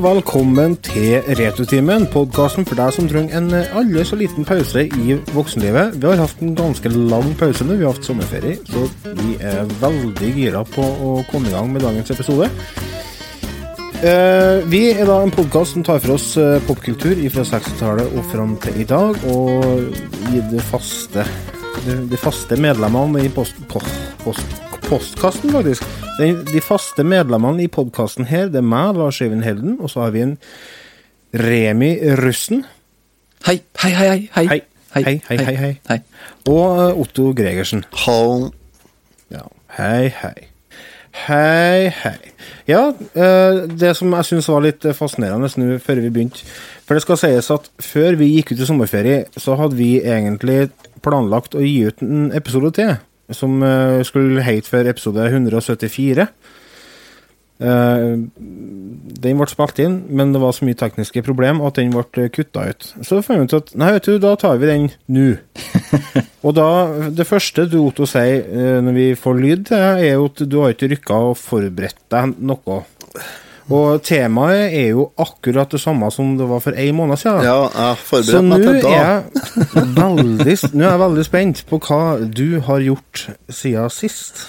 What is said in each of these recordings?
velkommen til Retutimen, podkasten for deg som trenger en aldri så liten pause i voksenlivet. Vi har hatt en ganske lang pause nå, vi har hatt sommerferie, så vi er veldig gira på å komme i gang med dagens episode. Eh, vi er da en podkast som tar for oss eh, popkultur fra 60-tallet og fram til i dag, og i de faste, de faste medlemmene i post, post, post, postkasten, faktisk. De, faste medlemmene i podkasten her, det er meg, Lars Øyvind Helden, og så har vi en Remi Russen. Hei, hei, hei, hei. Hei, hei, hei, hei, hei. hei. Og eh, Otto Gregersen. Hall. Ja, hei, hei. Hei, hei. Ja, eh, det som jeg syns var litt fascinerende nå før vi begynte For det skal sies at før vi gikk ut i sommerferie, så hadde vi egentlig planlagt å gi ut en episode til, som eh, skulle hete for episode 174. Eh, Den ble spilt inn, men det var så mye tekniske problem at den ble kutta ut. Så fant vi ut at nei, vet du, da tar vi den nå. Og da, det første du Otto sier eh, når vi får lyd er jo at du har ikke rykka og forberedt deg noe. Og temaet er jo akkurat det samme som det var for en måned siden. Ja, jeg Så forberedte meg til da. Så nå er jeg veldig spent på hva du har gjort siden sist.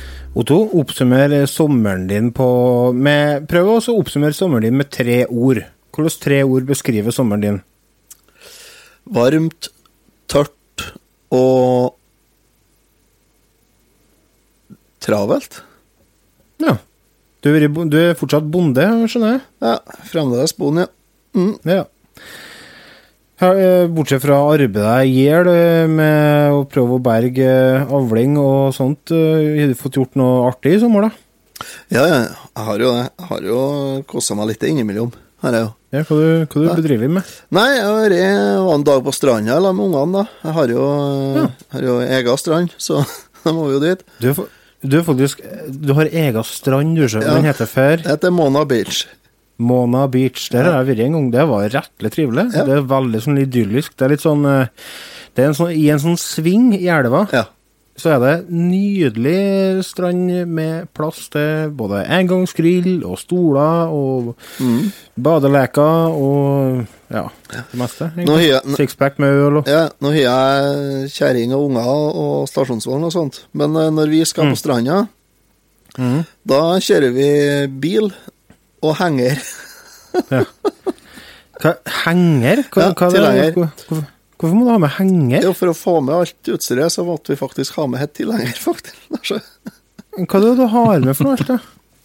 Otto, oppsummer sommeren din på med, Prøv å oppsummere sommeren din med tre ord. Hvilke tre ord beskriver sommeren din? Varmt, tørt og travelt. Ja. Du er, du er fortsatt bonde, skjønner jeg? Ja, fremdeles bonde, ja. Ja. Eh, Bortsett fra arbeidet i hjel eh, med å prøve å berge eh, avling og sånt, har du fått gjort noe artig i sommer, da? Ja, ja, jeg har jo det. Jeg har jo kosa meg litt innimellom. Her er jo. Ja, hva du, hva du bedriver med? Nei, jeg var en dag på stranda sammen med ungene, da. Jeg har jo, har jo egen strand, så da må vi jo dit. Du du faktisk Du har egen strand, du, så Ja. den heter for Det heter Mona Beach. Mona Beach. Der har jeg vært en gang. Det var rettelig trivelig. Ja. Det er veldig sånn idyllisk. Det er litt sånn eh, Det er en sånn, I en sånn sving i elva Ja. så er det nydelig strand med plass til både engangsgrill og stoler og Mm. badeleker og ja, det meste. Sixpack med øl og Ja, nå har jeg kjerring og unger og stasjonsvogn og sånt, men eh, når vi skal på stranda, mm. da kjører vi bil og henger. Hva, Henger? Hva, Ja, hva er tilhenger. Hvor- Hvorfor, hvorfor må du ha med henger? Jo, for å få med alt utstyret, så måtte vi faktisk ha med et tilhenger, faktisk. Hva er det du har med for noe? alt da?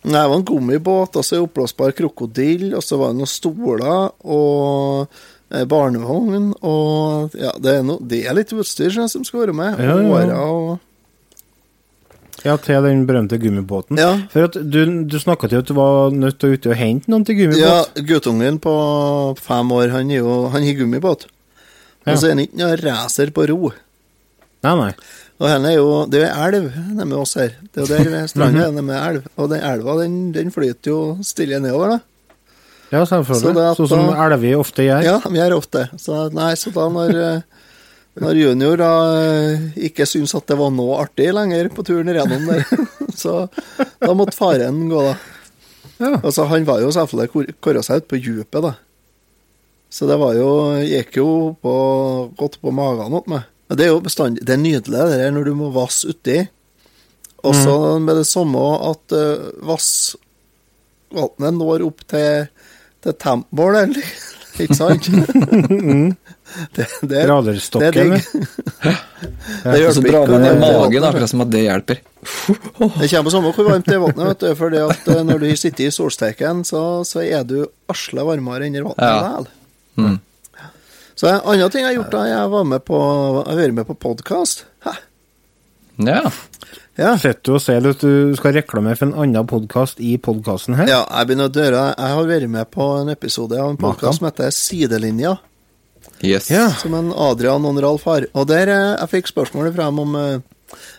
Nei, det var en gummibåt, og så en oppblåsbar krokodille, og så var det noen stoler og eh, barnevogn, og ja, det er, no, det er litt utstyr som som skal være med. Ja, ja, ja. Årer og Ja, til den berømte gummibåten. Ja. For at du, du snakka til at du var nødt til å ute og hente noen til Ja, guttungen på fem år, han er jo Han har gummibåt. Men Og så er han ikke noen racer på ro. Nei, nei. Og henne er jo Det er jo elv nede oss her. Det er jo der stranda er med elv. Og den elva, den, den flyter jo stille nedover, da. Ja, selvfølgelig. Sånn som elver ofte gjør. Ja, de gjør ofte. Så nei, så da når eh, når junior da eh, ikke syntes at det var noe artig lenger på turen gjennom der, så da måtte faren gå, da. Ja. Altså, han var jo selvfølgelig kåra seg ut på djupet, da. Så det var jo Gikk jo på, godt på magen opp meg. Men Det er jo bestandig Det er nydelig det der når du må vasse uti. Og så med det samme at uh, vassvannet når opp til, til tempoet, eller? Ikke sant? det, det, Raderstokken, Det er digg. Det hjelper drar ikke. man ned magen, akkurat som at det hjelper. Det kommer samme hvor varmt det er i vannet, vet du. Fordi at eh, når du sitter i solsteken, så, så er du asle varmere enn i vannet Ja. Mm. Så en annen ting jeg har gjort da, jeg var med på, jeg har vært med på podkast. Ja. Ja. Sitter du og ser at du skal reklamere for en annen podkast i podkasten her? ja, jeg begynner å døre. Jeg har vært med på en episode av en podkast som heter Sidelinja. Yes. Ja. Som en Adrian og en Ralf har. Og der eh, jeg fikk spørsmålet fra dem om eh,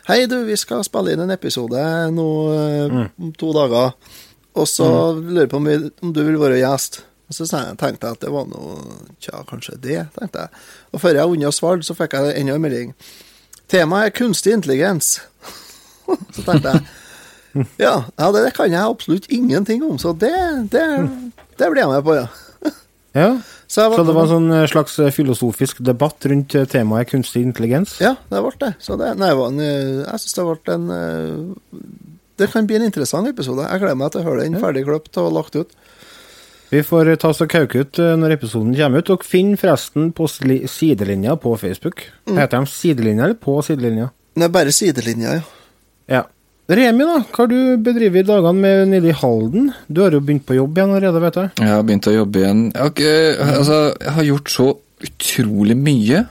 Hei, du, vi skal spille inn en episode nå eh, om to dager. Og så lurer jeg på om, vi, om du vil være gjest. Og så tenkte jeg at det var noe Tja, kanskje det, tenkte jeg. Og før jeg unna svarte, så fikk jeg enda en melding. Temaet er kunstig intelligens. så tenkte jeg ja, ja, det kan jeg absolutt ingenting om, så det, det, det blir jeg med på, ja. Ja. Så, jeg Så det var en sånn eh, slags eh, filosofisk debatt rundt eh, temaet kunstig intelligens? Ja, det ble det. Så det, nei, var jeg syns det ble en Det kan bli en interessant episode. Jeg gleder meg til å høre den ferdig kløpt og lagt ut. Vi får ta oss og kauke ut når episoden kommer ut. Dere finner forresten på sidelinja på Facebook. Heter de sidelinja eller på sidelinja? Er bare sidelinja, ja. Remi, da, hva har du bedrevet i dagene med nede i Halden? Du har jo begynt på jobb igjen allerede, vet jeg. Jeg har begynt å jobbe igjen. Jeg har, ikke, altså, jeg har gjort så utrolig mye,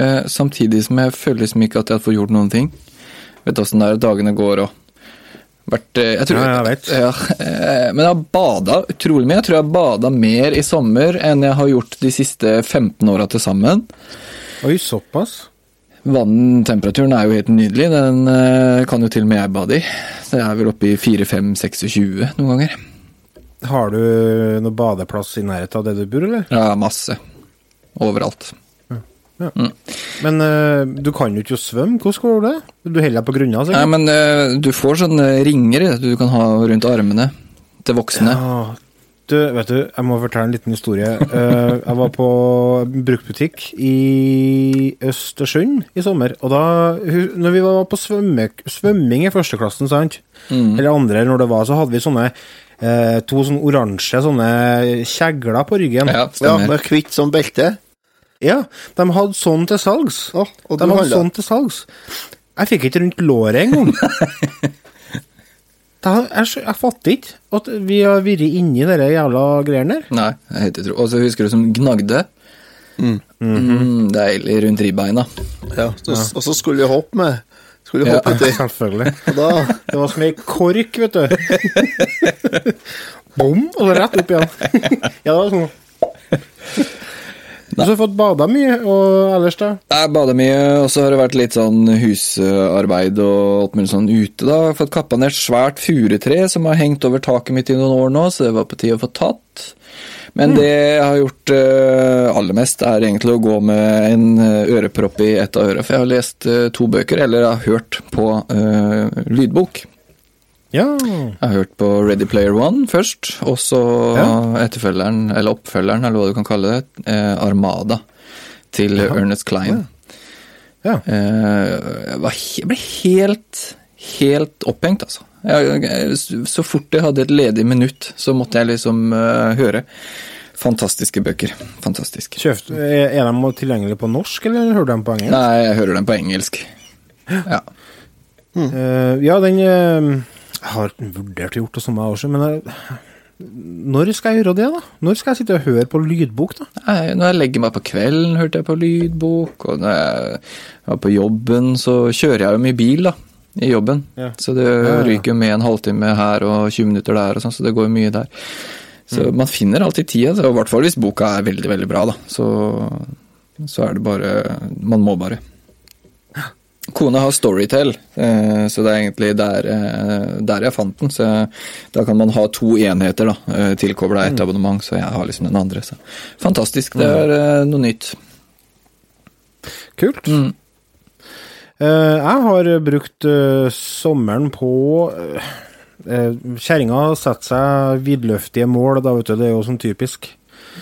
eh, samtidig som jeg føler liksom ikke at jeg har fått gjort noen ting. Vet åssen det er dagene går og vært eh, jeg tror, Ja, jeg vet. Ja, eh, men jeg har bada utrolig mye. Jeg tror jeg har bada mer i sommer enn jeg har gjort de siste 15 åra til sammen. Oi, såpass? Vanntemperaturen er jo helt nydelig. Den eh, kan jo til og med jeg bade i. Det er vel oppe i 4-5-26 noen ganger. Har du noe badeplass i nærheten av det du bor, eller? Ja, masse. Overalt. Men uh, du kan jo ikke svømme. Hvordan går det? Du holder deg på grunna, Nei, sikkert? men uh, du får sånne ringer du kan ha rundt armene til voksne. Ja, du, vet du, jeg må fortelle en liten historie. Eh, jeg var på bruktbutikk i Østersund i sommer, og da Når vi var på svømme, svømming i førsteklassen, sant, eller andre når det var, så hadde vi sånne eh, to sånne oransje sånne kjegler på ryggen. Ja, Ja. Med hvitt som belte. Ja, de hadde sånn til salgs. Oh, og de hadde sånn til salgs. Jeg fikk ikke rundt låret engang. Da, jeg, jeg fatter ikke at vi har vært inni de jævla greiene der. Nei, er helt utro. Og så husker du som gnagde. Mm, deilig rundt ribbeina. Ja, så, Og så skulle vi hoppe med. Skulle hoppe Ja. uti. Selvfølgelig. Og da Det var som ei kork, vet du. Bom, og så rett opp igjen. ja, det var sånn. Du har fått bada mye, og ellers, da? Jeg bada mye, og så har det vært litt sånn husarbeid og alt mulig sånn ute, da. Jeg har fått kappa ned et svært furutre som har hengt over taket mitt i noen år nå, så det var på tide å få tatt. Men det jeg har gjort uh, aller mest, er egentlig å gå med en eh, ørepropp i ett av øra, for jeg har lest uh, to bøker, eller jeg har hørt på uh, lydbok. Ja. Jeg har hørt på Ready Player One først, og så Ja. etterfølgeren, eller oppfølgeren, eller hva du kan kalle det, eh, Armada til Ernest Klein. ja. Eh, jeg, ble helt, helt opphengt, altså. Jeg, så fort jeg hadde et ledig minutt, så måtte jeg liksom eh, høre. Fantastiske bøker. Fantastisk. Kjøft, er de tilgjengelige på norsk, eller hører du dem på engelsk? Nei, jeg hører dem på engelsk. Ja. Eh, ja, den eh, Jeg har vurdert å gjøre det som jeg også, men jeg, når skal jeg gjøre det, da? Når skal jeg sitte og høre på lydbok, da? Nei, Når jeg legger meg på kvelden, hørte jeg på lydbok, og når jeg var på jobben, så kjører jeg jo mye bil, da, i jobben. Ja. Så det ryker jo med en halvtime her og 20 minutter der, og sånn, så det går mye der. Så man finner alltid tida, i hvert fall hvis boka er veldig, veldig bra, da. Så, så er det bare Man må bare. Kona har Storytel, eh, så det er egentlig der, eh, der jeg fant den. Så da kan man ha to enheter da, eh, tilkobla ett abonnement, så jeg har liksom den andre. Så. Fantastisk. Det er eh, noe nytt. Kult. Mm. Jeg har brukt sommeren på Kjerringa setter seg vidløftige mål, da, vet du. Det er jo sånn typisk.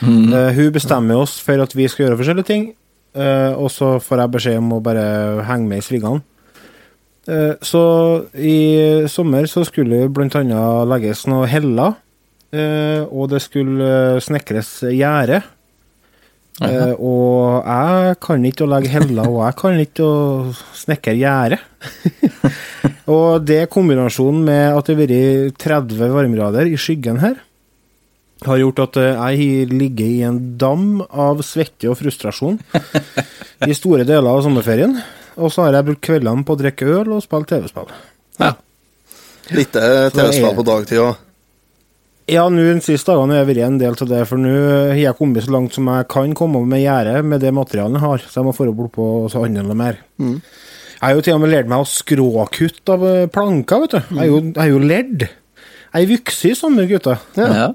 Mm. hun bestemmer oss for at vi skal gjøre forskjellige ting, eh, og så får jeg beskjed om å bare henge med i svingene. Uh, så i sommer så skulle det annet legges noe heller, uh, og det skulle snekres gjerde. Eh, og jeg kan ikke å legge heller, og jeg kan ikke å snekre gjerde. og det kombinasjonen med at det har vært 30 varmegrader i skyggen her, har gjort at eh, jeg ligger i en dam av svette og frustrasjon i store deler av sommerferien. Og så har jeg brukt kveldene på å drikke øl og spille TV-spill. Ja. Litt eh, TV-spill på dagtid òg. Ja, nå de siste dagene har jeg vært en del av det, for nå har jeg kommet så langt som jeg kan komme med gjerdet med det materialet jeg har, så jeg må få opp på så handle mer. Mm. Jeg har jo til og med lært meg å skråkutte av eh, planker, vet du. Jeg er jo, jeg er jo ledd. Jeg er voksen gutter. Ja. Ja.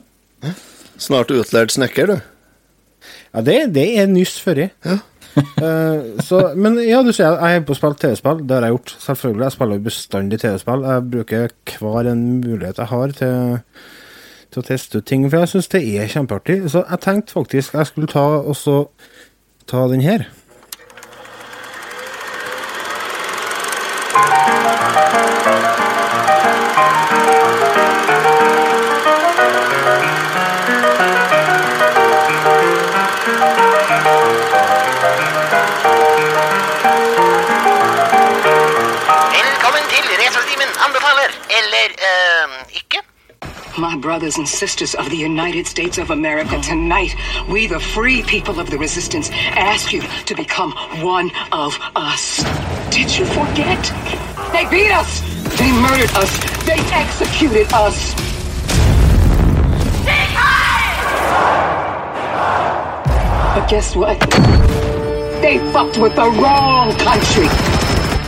Snart utlært snekker, du. Ja, det, det er nyss føri. Ja. uh, så, men ja, du sier jeg er på å spille TV-spill. Det har jeg gjort. Selvfølgelig. Jeg spiller bestandig TV-spill. Jeg bruker hver en mulighet jeg har til, til å teste ut ting, for jeg syns det er kjempeartig. Så jeg tenkte faktisk jeg skulle ta også, ta den her. My brothers and sisters of the United States of America, tonight, we, the free people of the resistance, ask you to become one of us. Did you forget? They beat us! They murdered us! They executed us! But guess what? They fucked with the wrong country.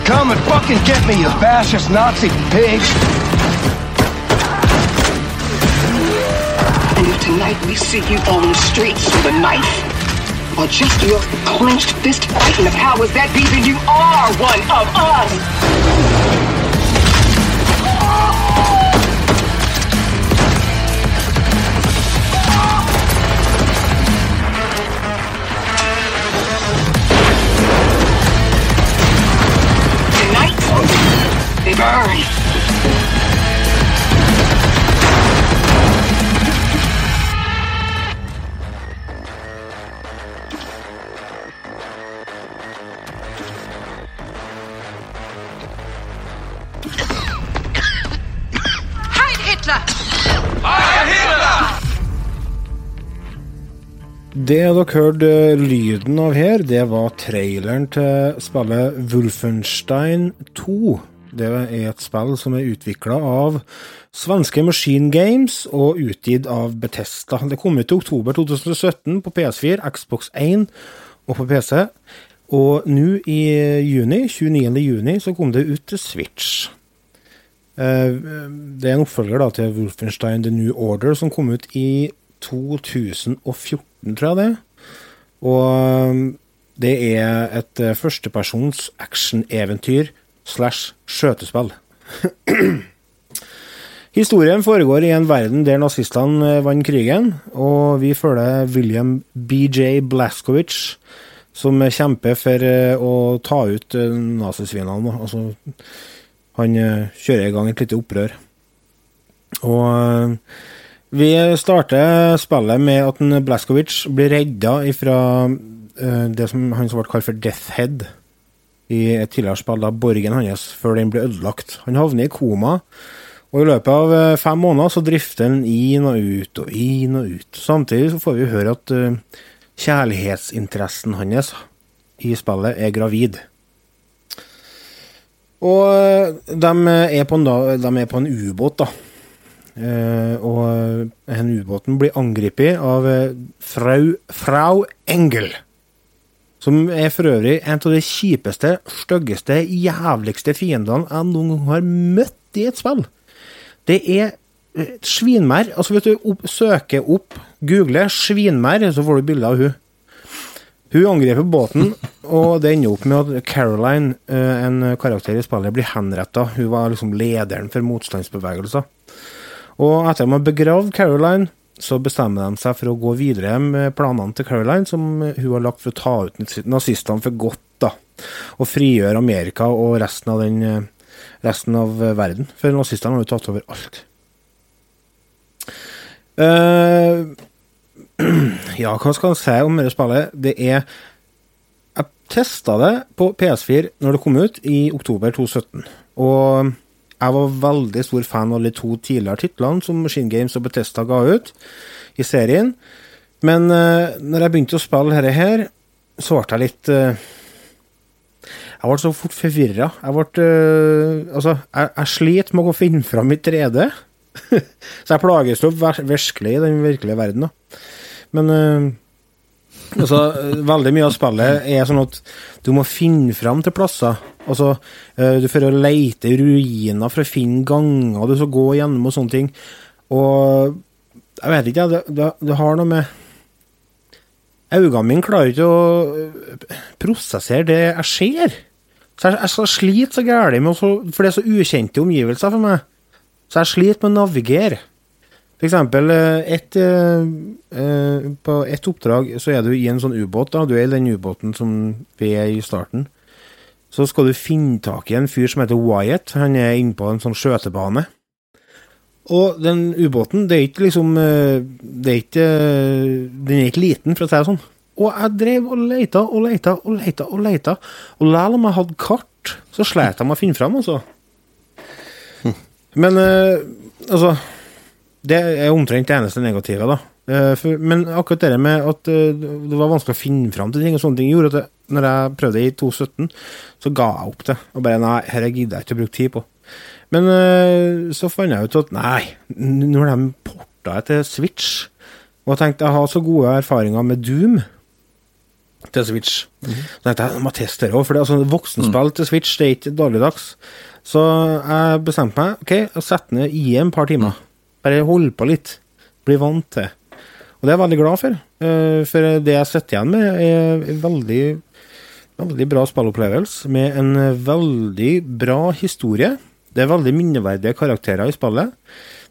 Come and fucking get me, you fascist Nazi pig! Tonight we see you on the streets with a knife, or just your clenched fist fighting the powers that be, then you are one of us! Burn. Det dere hørte lyden av her, det var traileren til spillet Wolfenstein 2. Det er et spill som er utvikla av svenske Machine Games og utgitt av Betesta. Det kom ut i oktober 2017 på PS4, Xbox 1 og på PC. Og nå i juni, 29. juni, så kom det ut til Switch. Eh, Det er en oppfølger da til Wolfenstein The New Order, som kom ut i 2014, tror jeg det. Og um, det er et eh, førstepersons actioneventyr slash skjøtespill. Historien foregår i en verden der nazistene eh, vant krigen, og vi følger William BJ Blaskowicz, som kjemper for eh, å ta ut nazisvinene. Altså, han kjører i gang et lite opprør. Og vi starter spillet med at Blaskovic blir redda fra det som han som ble kalt for Death Head i et tidligere spill, da borgen hans, før den ble ødelagt. Han havner i koma, og i løpet av eh, fem måneder så drifter han inn og ut og inn og ut. Samtidig så får vi høre at eh, kjærlighetsinteressen hans i spillet er gravid. Og de er på en, da, de er på en ubåt, da. Eh, og denne ubåten blir angrepet av eh, frau, frau Engel. Som er for øvrig en av de kjipeste, styggeste, jævligste fiendene jeg noen gang har møtt i et spill. Det er eh, svinmær. Altså, hvis du opp, søker opp, googler 'svinmær', så får du bilde av hun. Hun angriper båten, og det ender opp med at Caroline, eh, en karakter i spillet, blir henretta. Hun var liksom lederen for motstandsbevegelser. Og etter at de har begravd Caroline, så bestemmer de seg for å gå videre med planene til Caroline, som hun har lagt for å ta ut nazistene for godt, da. Og frigjøre Amerika og resten av, den, eh, resten av verden. For nazistene har jo tatt over alt. Uh, ja, hva skal man si om dette spillet? Det er Jeg testa det på PS4 når det kom ut i oktober 2017. Og jeg var veldig stor fan av de to tidligere titlene som Machine Games og Bethesda ga ut i serien. Men uh, når jeg begynte å spille dette her, så ble jeg litt uh, Jeg ble så fort forvirra. Jeg ble uh, Altså, jeg, jeg sliter med å finne fram i 3D. så jeg plages jo virkelig i den virkelige verden, da. Men altså, veldig mye av spillet er sånn at du må finne fram til plasser. Altså, øh, du får leite i ruiner for å finne ganger du skal gå gjennom og sånne ting. Og jeg vet ikke, det, det, det har noe med Øynene mine klarer ikke å øh, prosessere det jeg ser. Så jeg, jeg skal slite så gærent For det er så ukjente omgivelser for meg. Så jeg sliter med å navigere. For eksempel eh, et, eh, eh, På ett oppdrag så er du i en sånn ubåt. da, Du er i den ubåten som vi er i starten. Så skal du finne tak i en fyr som heter Wyatt. Han er inne på en sånn skjøtebane. Og den ubåten, det er ikke liksom Det er ikke Den er ikke liten, for å si det sånn. Og jeg drev og leita og leita og leita og leita. Og selv om jeg hadde kart, så slet jeg med å finne fram, altså. Men eh, altså Det er omtrent det eneste negative, da. Eh, for, men akkurat det med at eh, det var vanskelig å finne fram til ting, og sånne ting, gjorde at det, når jeg prøvde i 2017, så ga jeg opp det. Og bare nei, dette gidder jeg ikke å bruke tid på. Men eh, så fant jeg ut at nei, n- når de porta jeg til Switch, og jeg tenkte jeg har så gode erfaringer med Doom til Switch, så tenkte jeg jeg må teste det òg, for det er altså voksenspill til Switch det er ikke dagligdags. Så jeg bestemte meg ok, å sette ned i en par timer. Bare holde på litt. Bli vant til. Og det er jeg veldig glad for. eh, For det jeg sitter igjen med, er en veldig, veldig bra spillopplevelse med en veldig bra historie. Det er veldig minneverdige karakterer i spillet.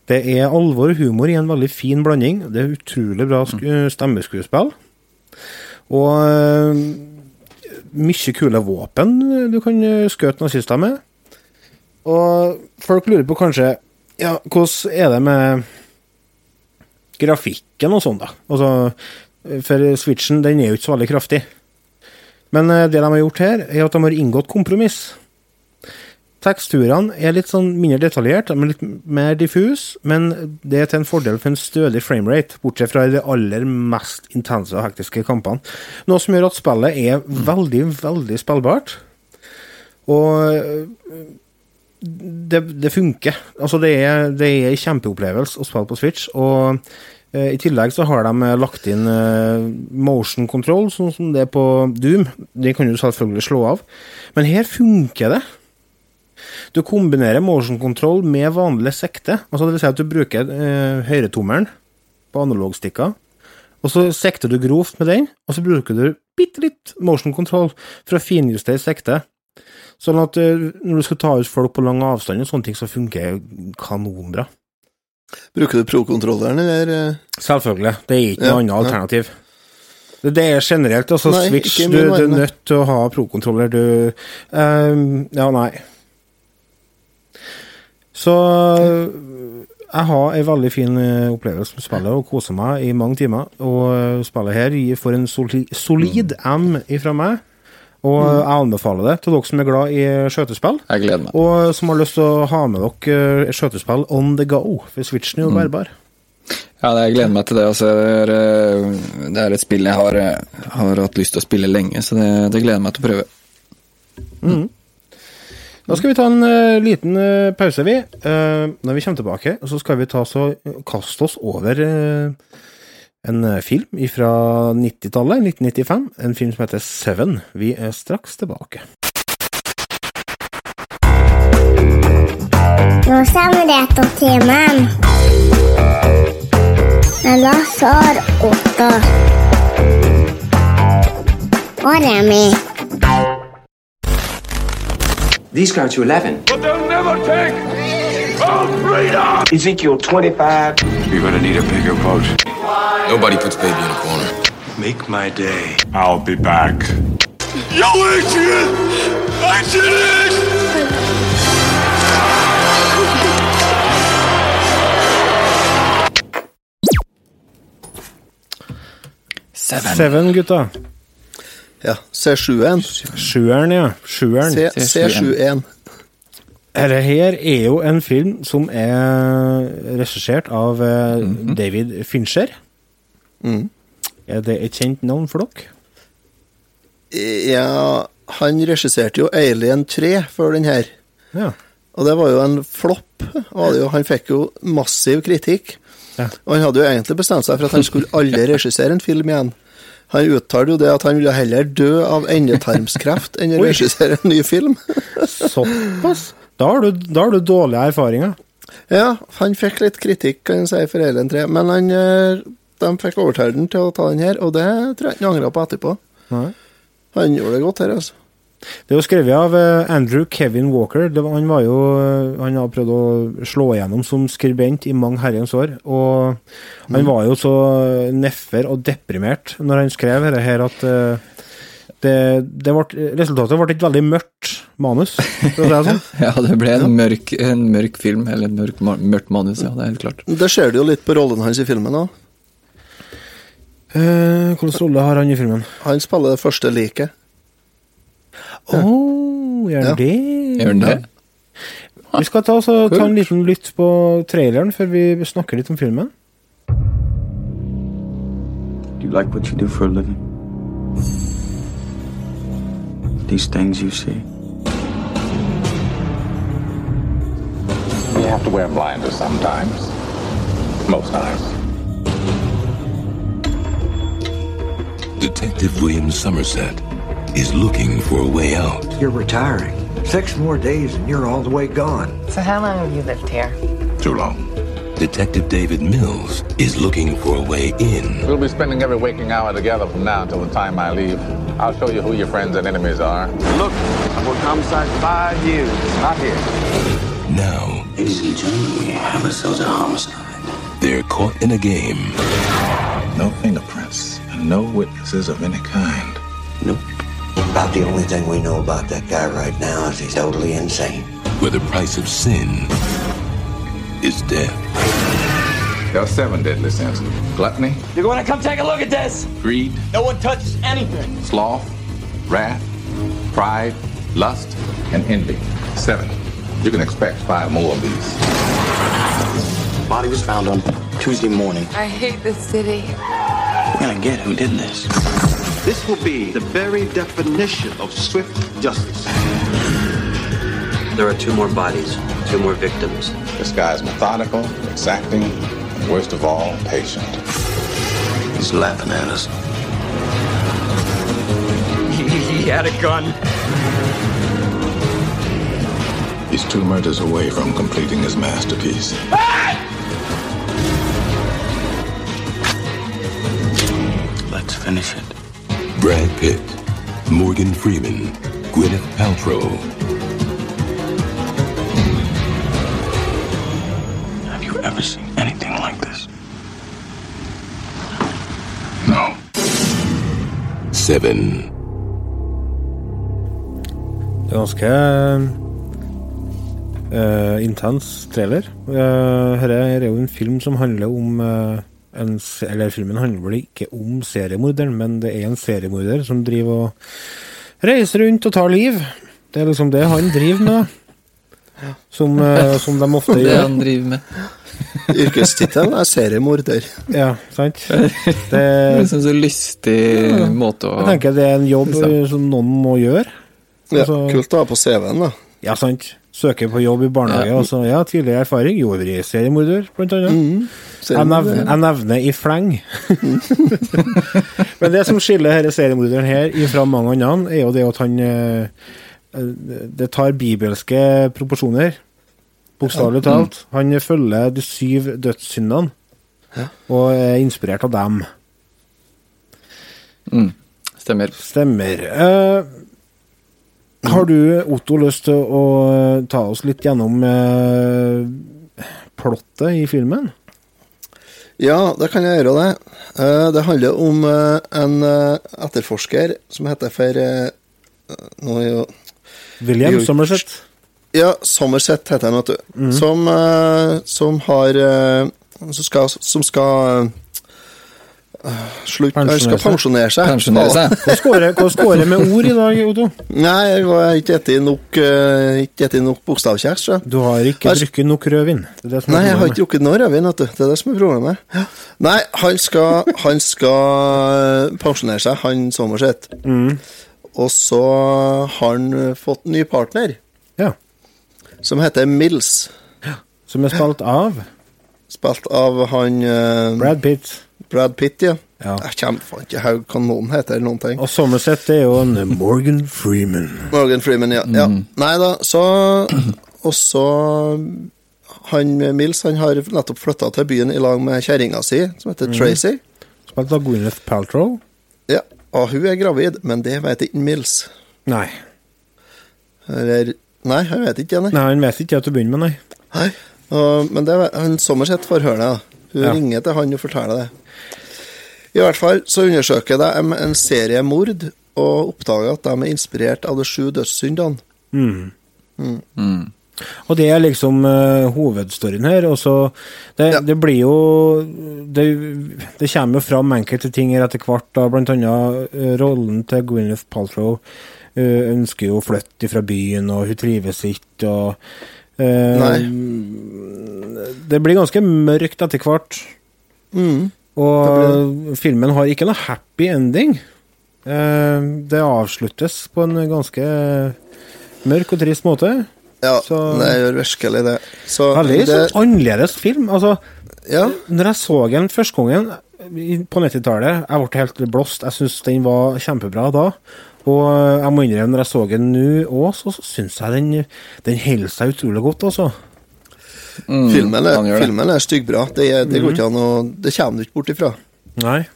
Det er alvor og humor i en veldig fin blanding. Det er utrolig bra stemmeskuespill. Og eh, mye kule våpen du kan eh, skjøte nazister med. Og folk lurer på kanskje Ja, hvordan er det med grafikken og sånn, da? Altså, for Switchen, den er jo ikke så veldig kraftig. Men eh, det de har gjort her, er at de har inngått kompromiss. Teksturene er litt sånn mindre detaljert, de er litt mer diffus, men det er til en fordel for en stødig framerate, bortsett fra de aller mest intense og hektiske kampene. Noe som gjør at spillet er veldig, veldig spillbart. Og øh, det, det funker. Altså, det er, en kjempeopplevelse å spille på Switch, og eh, i tillegg så har de lagt inn eh, motion control, sånn som det er på Doom. Det kan du selvfølgelig slå av. Men her funker det. Du kombinerer motion control med vanlig sekte. Altså det vil si at du bruker eh, høyretommelen på analogstikka, og så sekter du grovt med den, og så bruker du bitte litt motion control for å finjustere sekte. Sånn at eh, når du skal ta ut folk på lang avstand og sånne ting, så funker kanonbra. Bruker du pro-kontrolleren, eller? Selvfølgelig. Det er ikke noe Ja, annet ja. alternativ. Det det er generelt. Altså, Nei, Switch, du, du er nødt til å ha pro-kontroller, du Ehm, Ja, nei. Så jeg har en veldig fin eh, opplevelse med spillet og koser meg i mange timer. Og eh, spillet her får en soli solid M ifra meg. Og Mm. jeg anbefaler det til dere som er glad i skjøtespill. Jeg gleder meg. Og som har lyst til å ha med dere eh, skjøtespill on the go, for Switchen er jo bærbar. Ja, jeg gleder meg til det. Altså, det, er, eh, det er et spill jeg har, eh, har hatt lyst til å spille lenge, så det, det gleder jeg meg til å prøve. Da skal vi ta en uh, liten uh, pause, vi. Uh, når vi kommer tilbake, så skal vi ta så kaste oss over en eh, film fra 90-tallet, 1995. En film som heter Seven. Vi er straks tilbake. Nå samarbeidstimmen med Lasse og Otto. Og Remi. These go to 11. But they'll never take our freedom! Ezekiel 25. You're gonna need a bigger boat. Nobody puts baby in a corner. Make my day. I'll be back. Yo, Adrian! Adrian! Seven. Seven, gutta. Ja, C7-en. Sjueren, ja. Sjueren. C- C7-1. Dette her er jo en film som er regissert av eh, David Fincher. Mhm. Er det et kjent navn for dere? Ja han regisserte jo Alien 3 før den her. Ja. Og det var jo en flopp. Han fikk jo massiv kritikk. Ja. Og han hadde jo egentlig bestemt seg for at han skulle aldri regissere en film igjen. Han uttalte jo det at han ville heller dø av endetarmskreft enn å regissere en ny film. Såpass? Da har, du, da har du dårlige erfaringer. Ja, han fikk litt kritikk, kan jeg si, for Alien 3, men han, eh, de fikk overtalt den til å ta den her, og det tror jeg ikke han angra på etterpå. Nei. Han gjorde det godt her, altså. Det er jo skrevet av eh, Andrew Kevin Walker. Det var, han var jo eh, Han har prøvd å slå igjennom som skribent i mange herrens år. Og han var jo så nedfor og deprimert når han skrev dette her, at eh, det, det ble, resultatet ble et veldig mørkt manus. Det sånn. Ja, det ble en mørk, en mørk film, eller en mørk, mørkt manus, ja, det er helt klart. Det ser du jo litt på rollen hans i filmen òg. Eh, Hvilken rolle har han i filmen? Han spiller det første liket. Å, gjør han Ja. det? Gjør han det? Vi skal ta, så, ta en liten lytt på traileren før vi snakker litt om filmen. Do you like what you do for a living? These things you see? You have to wear blinders sometimes. Most times. Detective William Somerset is looking for a way out. You're retiring. Six more days and you're all the way gone. So how long have you lived here? Too long. Detective David Mills is looking for a way in. We'll be spending every waking hour together from now until the time I leave. I'll show you who your friends and enemies are. Look, I've worked homicide five years. Not here. Now, Ladies and gentlemen, we have ourselves a homicide. they're caught in a game No fingerprints and no witnesses of any kind. Nope. About the only thing we know about that guy right now is he's totally insane. where the price of sin is death. There are seven deadly sins. Gluttony, You're going to come take a look at this. greed, No one touches anything. sloth, wrath, pride, lust, and envy. Seven. You can expect five more of these. Body was found on Tuesday morning. I hate this city. We're gonna get who did this. This will be the very definition of swift justice. There are two more bodies, two more victims. This guy is methodical, exacting, and worst of all, patient. He's laughing at us. he had a gun. He's two murders away from completing his masterpiece. Let's finish it. Brad Pitt, Morgan Freeman, Gwyneth Paltrow. Have you ever seen anything like this? No. Seven. Det er ganske eh, intens trailer. Uh, Dette er jo en film som handler om eh, en, Eller filmen handler vel ikke om seriemorderen, men det er en seriemorder som driver og reiser rundt og tar liv. Det er liksom det han driver med. Som, eh, som de ofte gjør. Det han driver med. Yrkestittelen er seriemorder. Ja, sant? Det Det, er en så lystig Ja. måte å jeg tenker det er en jobb Liksom. som noen må gjøre. Ja, Altså- kult å ha på CV-en, da. Ja, sant. Søker på jobb i barnehage, Ja. Altså, ja, tidligere erfaring. Jordvri-seriemorder, blant annet. Mm. Jeg nevner, jeg nevner i fleng. Men det som skiller denne seriemorderen her fra mange andre, er jo det at han eh, Det tar bibelske proporsjoner. Bokstavelig talt. Han følger de syv dødssyndene, og er inspirert av dem. Mm. Stemmer. Stemmer. Eh, har du, Otto, lyst til å ta oss litt gjennom eh, plottet i filmen? Ja, det kan jeg gjøre, det. Eh, Det handler om eh, en eh, etterforsker som heter for nå er jo William Jo- Somerset. Ja, Somerset heter han, vet du. Mm. Som, som har Som skal, som skal slutt, Han skal pensjonere seg. Pensjonere seg. Hva det med ord i dag, Otto? Nei, jeg har ikke spist nok, eh, nok bokstavkjeks. Du har ikke jeg... drukket nok rødvin. Det er det som er Nei, jeg har ikke drukket noe rødvin. Det er det som er problemet. Nei, han skal, han skal pensjonere seg, han Somerset. Mm. Og så har han fått ny partner. Ja. Som heter Mills. Som er spilt av Spilt av han uh... Brad Pitt. Brad Pitt, ja. Ja. Jeg kommer faen ikke hva noen heter, noen ting. Og Somerset det er jo en Morgan Freeman. Morgan Freeman, ja. ja. Nei da, så Og så Han Mills han har nettopp flytta til byen i lag med kjerringa si, som heter mm. Tracy. Spilt av Gwyneth Paltrow. Ja, og hun er gravid, men det vet ikke Mills. Nei. Eller Nei, han vet ikke det, nei. Nei, han vet ikke til å begynne med, nei. Nei. Og, men det, han en får høre det. Hun Ja. ringer til han og forteller det. I hvert fall så undersøker de en, serie mord og oppdager at de er inspirert av de sju dødssyndene. Mm. Mm. Og det er liksom uh, hovedstoryen her. Og så det, det blir jo det, det kommer jo fram enkelte ting her etter hvert, da, blant annet eh, rollen til Gwyneth Paltrow. Uh, ønsker jo å flytte fra byen, og hun trives ikke, og Nei. Det blir ganske mørkt etter hvert. Mm. Og filmen har ikke noe happy ending. Eh, det avsluttes på en ganske mørk og trist måte. Ja, Så- det gjør virkelig det. Så Veldig det, sånn annerledes film. Altså, Når jeg så den første gangen på 90-tallet, jeg ble helt blåst. Jeg syns den var kjempebra da. Og jeg må innrømme, når jeg så den nå òg, så syns jeg den, den holder seg utrolig godt, altså. Filmen, er, det. filmen er styggbra. Det, det går Mhm. ikke an å Det kommer du ikke bort ifra. Nei.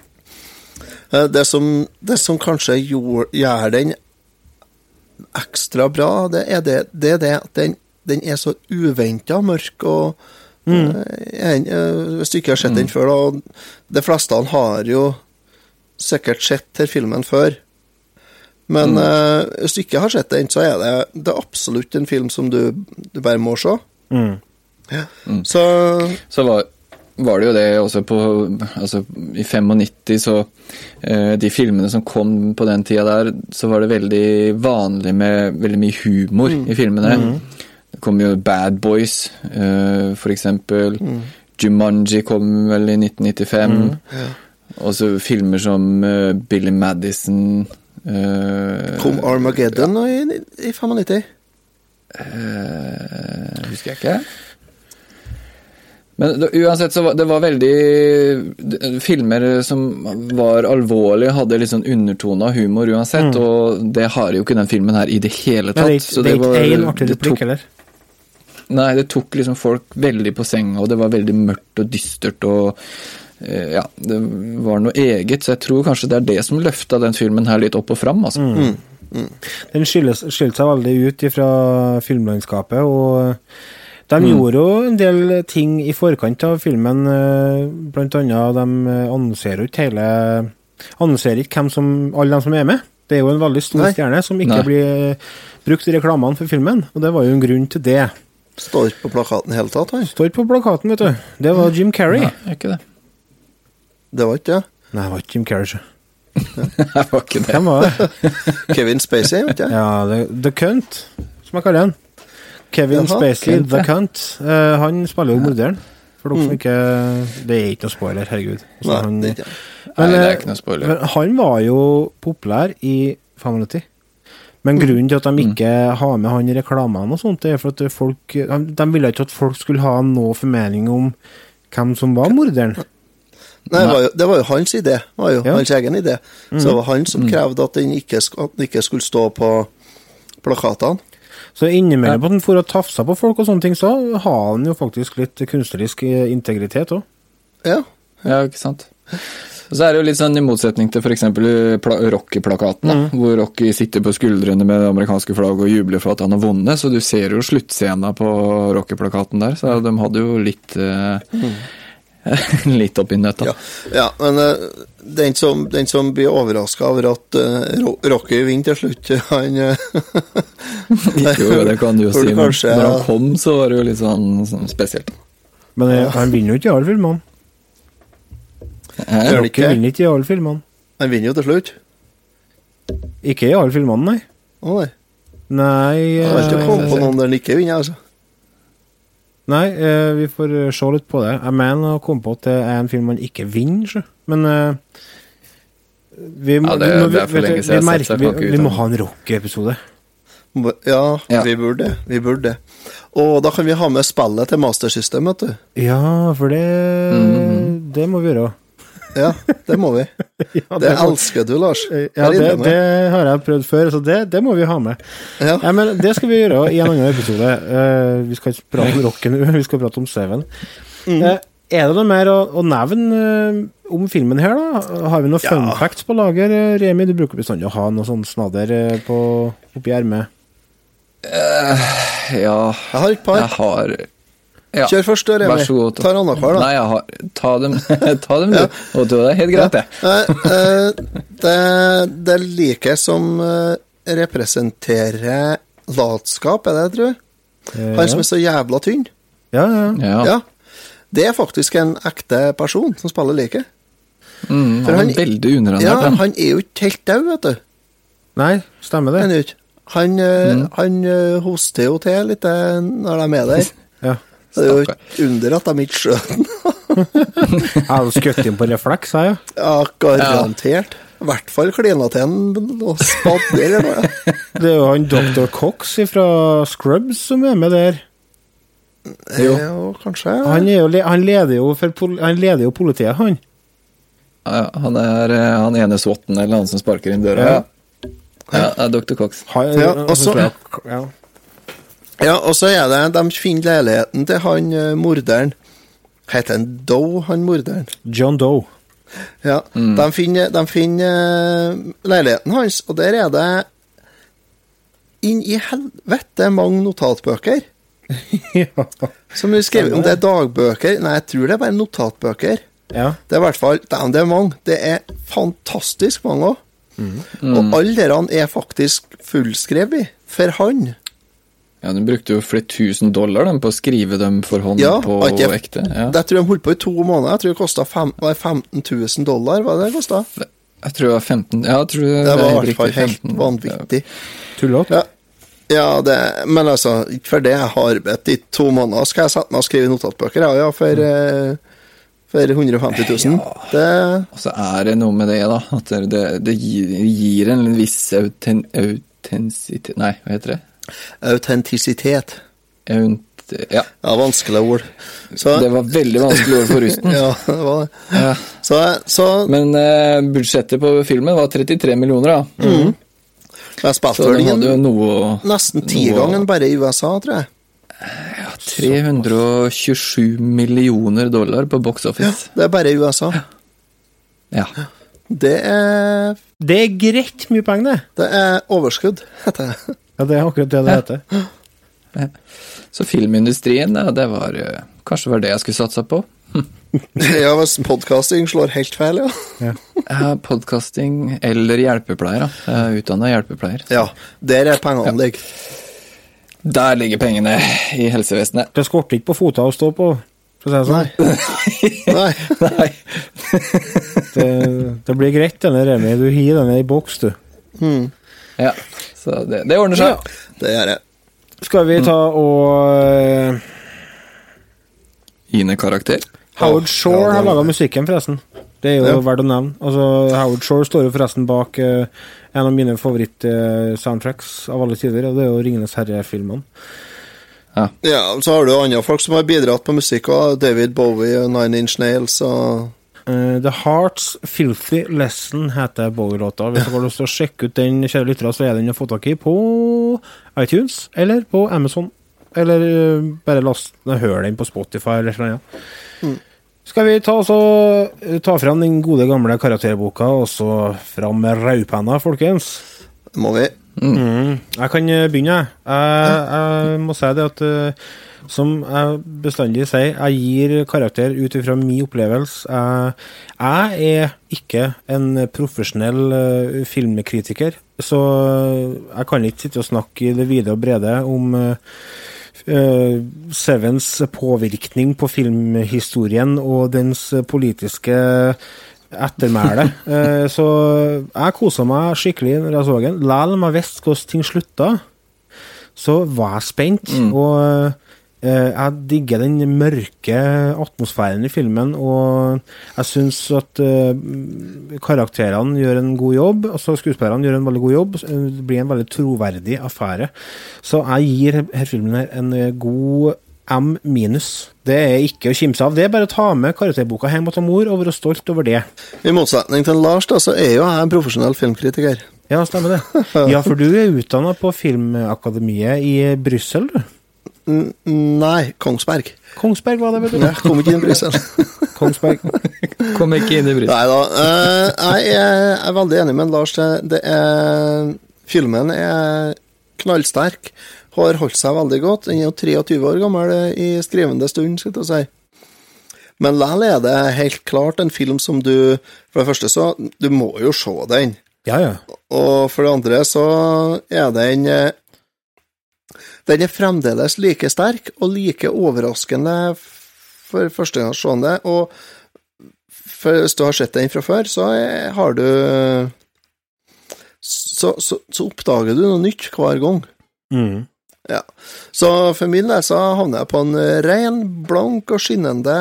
Eh, Det som, det som kanskje gjør, gjør den ekstra bra, det er det, det, er det at den, den er så uventa mørk og Mm. eh, en, eh, Hvis du ikke har sett den før, da og De fleste har jo sikkert sett her filmen før. Men Mm. hvis du ikke har sett den, så er det, det er absolutt en film som du, du bare må se. Mm. Ja. Mm. Så Så var, var det jo det også på Altså, i 95 så eh, De filmene som kom på den tida der, så var det veldig vanlig med veldig mye humor Mm. i filmene. Mm. Det kom jo Bad Boys, eh, for eksempel. Mm. Jumanji kom vel i 1995. Mm. Ja. Og så filmer som eh, Billy Madison eh, kom Armageddon i, i 95. Eh, husker jeg ikke. Men det, uansett så var det var veldig Filmer som var alvorlige, hadde litt sånn undertone av humor uansett, Mm. og det har jo ikke den filmen her i det hele tatt. det er ikke- det er ikke én artig det replikk eller? Nei, det tok liksom folk veldig på senga, og det var veldig mørkt og dystert og eh, Ja, det var noe eget, så jeg tror kanskje det er det som løfta den filmen her litt opp og fram, altså. Mm. Den skilles- skilte seg veldig ut fra filmlandskapet, og de Mm. gjorde jo en del ting i forkant av filmen, eh, blant annet de annonserer ikke hele Annonserer ikke hvem som, alle de som er med. Det er jo en veldig stor Nei. stjerne som ikke Nei. blir brukt i reklamene for filmen, og det var jo en grunn til det. Står ikke på plakaten i hele tatt, han. Står ikke på plakaten, vet du. Det var Jim Carrey. Nei, er ikke det. Det var ikke det? Nei, det var ikke Jim Carrey. det var ikke det. Hvem var det? Kevin Spacey, vet jeg. Ja, The, the Cunt, som jeg kaller han. Kevin Jaha, Spacey, Cunt, The. Cunt. Uh, han spiller jo morderen. For dere som Mm. ikke Det er ikke noe spoiler, herregud. Nei, han, det ikke Nei, det er eh, ikke noe spoiler. men Han var jo populær i 95. Men Mm. grunnen til at de ikke har med han i reklamene og sånt, er for at folk De ville ikke at folk skulle ha noe formening om hvem som var morderen. Nei, det var, jo, det var jo hans idé. Det var jo Ja. hans egen idé. Så Mhm. det var han som Mm. krevde at den ikke, at den ikke skulle stå på plakatene. Så innimellom at han for å tafsa på folk og sånne ting, så har han jo faktisk litt kunstnerisk eh, integritet òg. Ja. Ja, ikke sant. Og så er det jo litt sånn i motsetning til f.eks. Rocky-plakaten, mm. hvor Rocky sitter på skuldrene med det amerikanske flagget og jubler for at han har vunnet, så du ser jo sluttscena på Rocky-plakaten der, så de hadde jo litt eh, Litt oppi nøtta. Ja, ja men uh, den, som, den som blir overraska over at uh, Rocky vinner til slutt, han eh, Jo, det kan du jo si, men kanskje- når han kom, så var det jo litt sånn, sånn spesielt. Men uh, han vinner jo ikke i alle filmene. Eh, han Rocky ikke? vinner ikke i alle filmene. Han vinner jo til slutt. Ikke i alle filmene, nei. Å nei. Nei Jeg har ikke kommet på noen der han ikke vinner, altså. Nei, eh, vi får eh, se litt på det. Jeg mener å komme på at det er en film man ikke vinner. Men eh, Vi, må- Ja, det- vi, det er for lenge siden jeg vi har sett, merker- vi, vi må ha en rockeepisode. Ja, Ja. vi burde. Vi burde. Og da kan vi ha med spillet til Master System, vet du. Ja, for det Mm. Det må vi gjøre. Ja, det må vi. Ja, Det må- elsker du, Lars. Ja, det, det har jeg prøvd før, så det, det må vi ha med. Ja. Ja, men Det skal vi gjøre i en annen episode. Uh, vi skal ikke prate om rocken nå, vi skal prate om Seven. Mm. Uh, er det noe mer å, å nevne uh, om filmen her, da? Har vi noen fun facts på lager? Remi, du bruker bestandig å ha noe sånn snadder på, oppi ermet. Ja, Jeg har et par. jeg har ja. Kjør først, du, Remi. Vær så god. Tar annenhver, da. Nei, jeg har Ta dem, ta dem du. Og det er helt greit, det. Eh, eh, det, det er like som eh, representerer latskap, er det det, tror jeg? Eh, Han som er så jævla tynn. Ja, ja. Ja. Ja. Det er faktisk en ekte person som spiller like. Mm, han han- er veldig underernært. Ja, han. han er jo ikke helt død, vet du. Nei, stemmer det. Han, han, Mm. han hoster jo til litt når de er med der. Ja. Det er jo et under at de ikke skjøt den. Jeg hadde skutt inn på refleks, jeg. Ja. Ja, garantert. I hvert fall klina til en og spadde eller noe. Det er jo han Dr. Cox fra Scrubs som er med der. Jo. jo kanskje. Han, er jo, han, leder jo for, han leder jo politiet, han. Ja, han er eh, han ene swotten eller han som sparker inn døra. Ja. Ja, ja det Dr. Cox. han Ja, og så ja. Ja, og så er det De finner leiligheten til han eh, morderen. Heter han Doe, han morderen? John Doe. Ja. De finner, de finner eh, leiligheten hans, og der er det inn i helvete mange notatbøker. ja. Som du skriver om det er dagbøker Nei, jeg tror det er bare notatbøker. ja. Det er i hvert fall Damn, det er mange. Det er fantastisk mange òg. Og alle dere er faktisk fullskrevet for han. Ja, De brukte jo flere tusen dollar dem, på å skrive dem for hånd Ja, på jeg, ekte. Ja. Det tror jeg de holdt på i to måneder. Jeg tror det kosta 15 000 dollar. Hva det kosta? Jeg tror det var 15 Ja, jeg tror det, Det var i hvert fall helt vanvittig. Tullete. Ja, ja det, men altså, ikke for det jeg har arbeidet i to måneder, skal jeg sette meg og skrive notatbøker, ja, ja, for, mm. for 150 000. Det, Og så er det noe med det, da. At det, det, det gir, gir en viss auten, autentisitet Nei, hva heter det? Autentisitet. Aunt, ja. Ja, vanskelige ord. Så, Det var veldig vanskelig ord for rusten. ja, det var det. Ja. Så, så Men eh, budsjettet på filmen var 33 millioner, da. mm. jeg spilte Så vel den hadde jo inn noe nesten tigangen bare i USA, tror jeg. 327 millioner dollar på box office. Ja, det er bare i USA. Ja. Det er, Det er greit mye penger, det. det er overskudd, heter det. Ja, det er akkurat det det heter. Så filmindustrien, ja, det var Kanskje Kanskje var det jeg skulle satsa på? Ja, hvis podcasting slår helt feil, ja. Ja, Podkasting eller hjelpepleier. da. Utdanna hjelpepleier. Ja, der er pengene ligger. Der ligger pengene i helsevesenet. Det skorter ikke på fota å stå på, for å si det sånn. Nei. Nei. Det, det blir greit, denne Remi. Du hiver denne i boks, du. Ja, så det, det ordner seg. Det gjør det. Skal vi ta og Gi Ine karakter. Howard Shore ja, har laga musikken, forresten. Det er jo Ja. verdt å nevne. Altså, Howard Shore står jo forresten bak uh, en av mine favoritt-soundtracks av alle tider, og det er jo 'Ringenes herre'-filmene. Ja, så har du andre folk som har bidratt på musikk òg. David Bowie og Nine Inch Nails og Eh, The Heart's Filthy Lesson heter Bowie-låta. Hvis dere har lyst til å sjekke ut den, kjære lyttere, så er den å få tak i på iTunes eller på Amazon. Eller eh, bare last hør den på Spotify eller noe annet. Mm. Skal vi ta, så, eh, ta fram den gode, gamle karakterboka, og så fram med raupenna, folkens? Det må vi. Mm. Jeg kan begynne, jeg. Jeg, jeg må si det at eh, som jeg bestandig sier, jeg gir karakter ut ifra min opplevelse. Jeg, jeg er ikke en profesjonell eh, filmkritiker, så jeg kan ikke sitte og snakke i det vide og brede om Uh, Sevens påvirkning på filmhistorien og dens politiske ettermæle. uh, så jeg kosa meg skikkelig når jeg så den. Lell om jeg visste hvordan ting slutta, så var jeg spent. Og eh, Eh, Jeg digger den mørke atmosfæren i filmen, og jeg syns at eh, karakterene gjør en god jobb. Altså skuespillerne gjør en veldig god jobb. Det blir en veldig troverdig affære. Så jeg gir her filmen her en eh, god M minus. Det er ikke å kimse av. Det er bare å ta med karakterboka hjem til mor og være stolt over det. I motsetning til Lars, da, så er jo jeg en profesjonell filmkritiker. Ja, stemmer det. Ja, for du er utdanna på Filmakademiet i Brussel, du. Nei, Kongsberg. Kongsberg var det, vet du. Jeg kom ikke inn i Brussel. Kongsberg. Kom ikke inn i Brussel. Nei da. eh, jeg er, er veldig enig med Lars. Det er, filmen er knallsterk. Har holdt seg veldig godt. Den er jo 23 år gammel i skrivende stund, skal jeg si. Men likevel er det helt klart en film som du For det første, så Du må jo se den. Ja, ja. Og for det andre så er den eh, Den er fremdeles like sterk og like overraskende for førstegangsseende. Og hvis du har sett den fra før, så har du så, så, så oppdager du noe nytt hver gang. Mm. Ja. Så for min del så havner jeg på en ren, blank og skinnende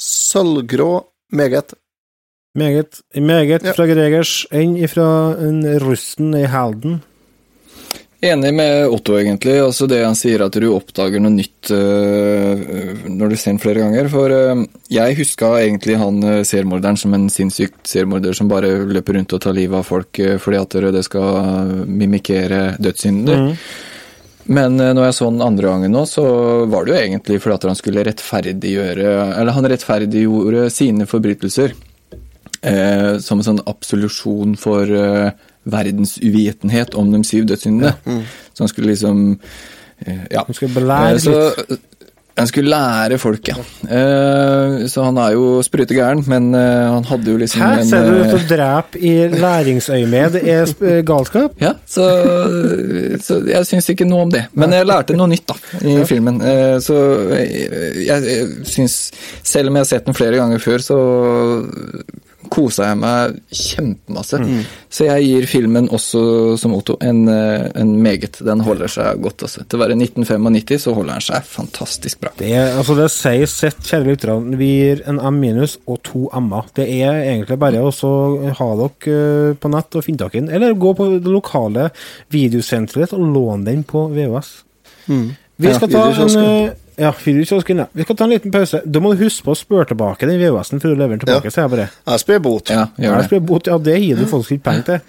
sølvgrå meget. Meget, meget Ja. fra Gregers enn ifra en rusten i Halden. Enig med Otto, egentlig. Altså det han sier at du oppdager noe nytt øh, når du ser den flere ganger. For øh, jeg huska egentlig han øh, seriemorderen som en sinnssykt seriemorder som bare løper rundt og tar livet av folk fordi at det skal mimikere mimikere Mm. Men når jeg så den andre gangen nå, så var det jo egentlig fordi at han skulle rettferdiggjøre Eller han rettferdiggjorde sine forbrytelser eh, som en sånn absolusjon for eh, verdens uvitenhet om de syv dødssyndene. Så han skulle liksom eh, Ja. Han skulle belære litt. så, han skulle lære folk, ja. Eh, så han er jo sprutegæren, men eh, han hadde jo liksom Her ser du ut eh, til å drepe i læringsøyemed? Det er galskap? Ja, så, så jeg syns ikke noe om det. Men jeg lærte noe nytt da, i filmen. Eh, Så jeg, jeg syns Selv om jeg har sett den flere ganger før, så kosa jeg meg kjempemasse. Så jeg gir filmen også, som Otto, en, eh, en meget. Den holder seg godt. Altså. Til å være 1995 så holder den seg fantastisk bra. Det, er, altså det sier sitt, kjære lyttere. Vi gir en M minus og to M-er. Det er egentlig bare å ha dere eh, på nett og finne dere den, eller gå på det lokale videosenteret og låne den på VHS. Mm. Vi skal ta en eh, ja, videokiosken, ja. Vi skal ta en liten pause. Da må du huske på å spørre tilbake den VHS-en før du leverer den tilbake, Ja. sier jeg bare. Jeg spør bot. Ja, gjør Jeg det. spør bot, ja, det gir du faktisk ikke penger til.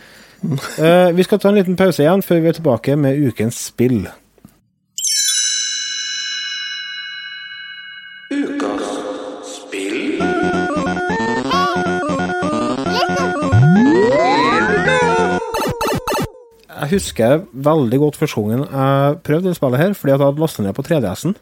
Uh, vi skal ta en liten pause igjen før vi er tilbake med ukens spill. Jeg husker veldig godt første gangen jeg prøvde det spillet her, fordi at jeg hadde lastet ned på 3DS-en.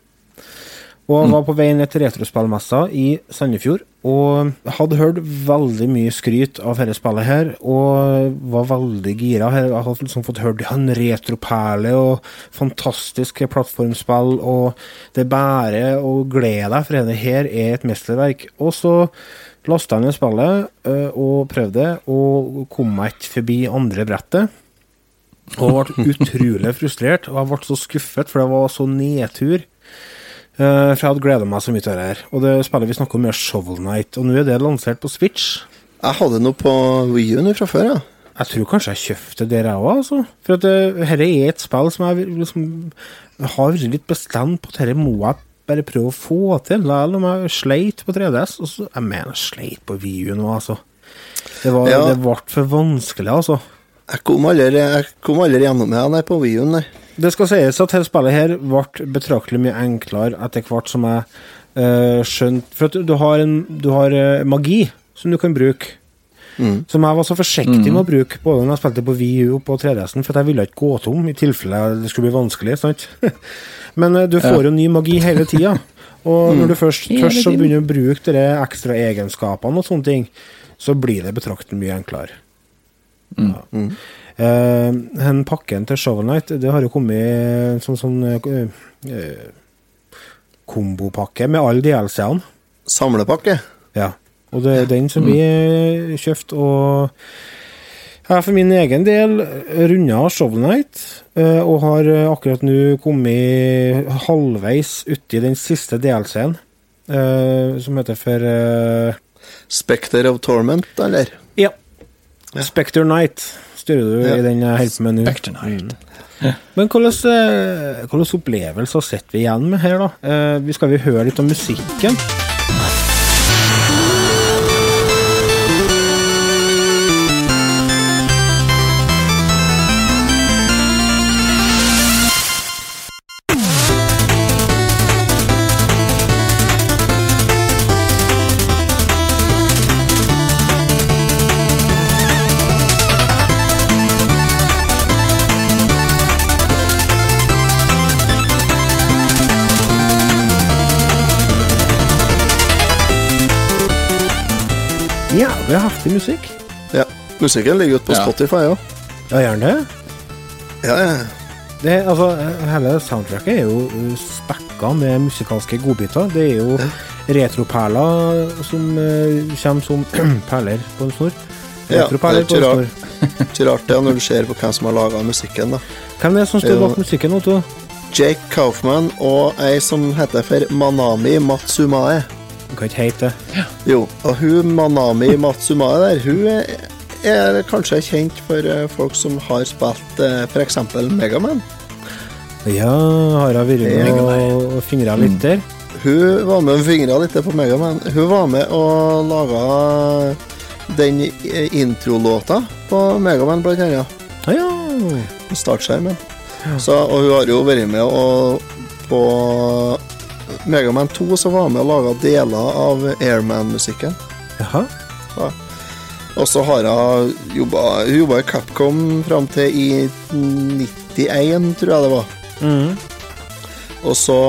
Og var på vei ned til retrospillmessa i Sandefjord. Og hadde hørt veldig mye skryt av dette spillet her, og var veldig gira. Jeg hadde liksom fått hørt en retroperle og fantastisk plattformspill, og det bærer og glede deg, for dette her er et mesterverk. Og så lasta jeg ned spillet øh, og prøvde, og kom meg ikke forbi andre brettet. Og ble utrolig frustrert, og jeg ble så skuffet, for det var så nedtur. Eh, for jeg hadde gleda meg så mye til det her. Og det spillet vi snakker om, er Shovel Knight, og nå er det lansert på Switch. Jeg hadde noe på Wii U nå fra før, ja. Jeg tror kanskje jeg kjøpte det, jeg òg, altså. For at det, dette er et spill som jeg liksom har vært litt bestemt på at dette må jeg bare prøve å få til. Selv om jeg sleit på 3DS. Og så, jeg mener, sleit på Wii U nå, altså. Det, var, Ja. det ble for vanskelig, altså. Jeg kom aldri, jeg kom aldri gjennom det på Wii U-en, nei. Det skal sies at dette spillet her ble betraktelig mye enklere etter hvert som jeg uh, skjønte For at du har, en, du har uh, magi som du kan bruke. Mm. Som jeg var så forsiktig med å bruke både når jeg spilte på Wii U og på 3DS-en, for at jeg ville ikke gå tom i tilfelle det skulle bli vanskelig. sant? Men eh, du får Ja. jo ny magi hele tida. Og Mm. når du først, først så begynner å bruke de ekstra egenskapene og sånne ting, så blir det betraktelig mye enklere. Mm. Eh, den pakken til Shovel Knight, det har jo kommet sånn eh, eh, kombopakke med alle DLC-ene. Samlepakke? Ja. Og det er den som vi eh, kjøpte, og Jeg for min egen del runda Shovel Knight, eh, og har akkurat nå kommet halvveis uti den siste DLC-en, som heter for Specter of Torment, eller? Ja. Spectre Knight styrer du Ja. i den jeg holder på med nå. Mm. Men hvilke eh, opplevelser sitter vi igjen med her, da? Eh, vi skal vi høre litt om musikken? Ja, vi heftig musikk. Ja. Musikken ligger ute på Ja. Spotify òg. Ja, gjerne det. Ja, ja. Det, altså, hele soundtracket er jo uh, spekka med musikalske godbiter. Det er jo retroperler som uh, kommer som perler på en snor. Ja, det er ikke rart, ikke rart det når du ser på hvem som har laga musikken. da. Hvem er det som står Det er bak musikken, Otto? Jake Kaufman og ei som heter for Manami Matsumae. Du kan det? Ja. Jo, og hun Manami Matsumae der, hun er, er kanskje kjent for eh, folk som har spilt uh, f.eks. Megaman. Ja, har hun vært med og, fingra litt der? Hun var med og fingra litt på Megaman. Hun var med og laga den eh, introlåta på Megaman, blant annet. Ah, ja. Startskjermen. Så, og hun har jo vært med og på Megaman 2 så var han med og laga deler av Airman-musikken. Jaha. Ja. Og så har hun jobba i Capcom fram til i 91, tror jeg det var. Mm. Og så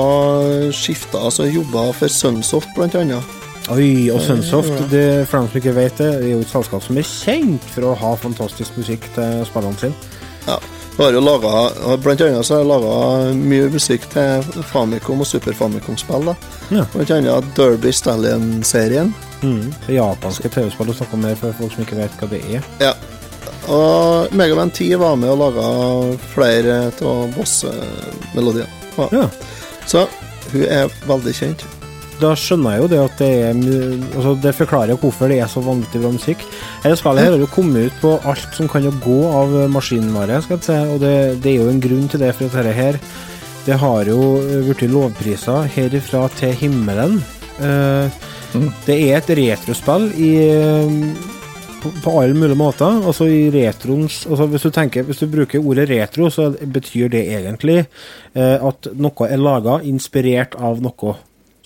skifta hun, så jobba for Sunsoft, blant annet. Oi, og Sunsoft, det, for dem som ikke vet det, er jo et selskap som er kjent for å ha fantastisk musikk til spillene sine. Ja. Har jo laget, Blant annet så har jeg laga mye musikk til Famicom og Super Famicom-spill. Ja. Blant annet Derby Stallion-serien. Mm. Japanske TV-spill du snakker om her for folk som ikke vet hva det er. Ja. Og Megaman 10 var med og laga flere av boss-melodiene. Ja. Ja. Så hun er veldig kjent. Da skjønner jeg jo det at det er altså Det forklarer hvorfor det er så vanvittig bra musikk. Dette spillet har jo kommet ut på alt som kan jo gå av maskinvare, skal jeg si, og det, det er jo en grunn til det, for at dette her det har jo blitt lovpriser herifra til himmelen. Eh, Det er et retrospill i på, på alle mulige måter. Altså i retroens altså hvis, du tenker, hvis du bruker ordet retro, så betyr det egentlig eh, at noe er laga inspirert av noe.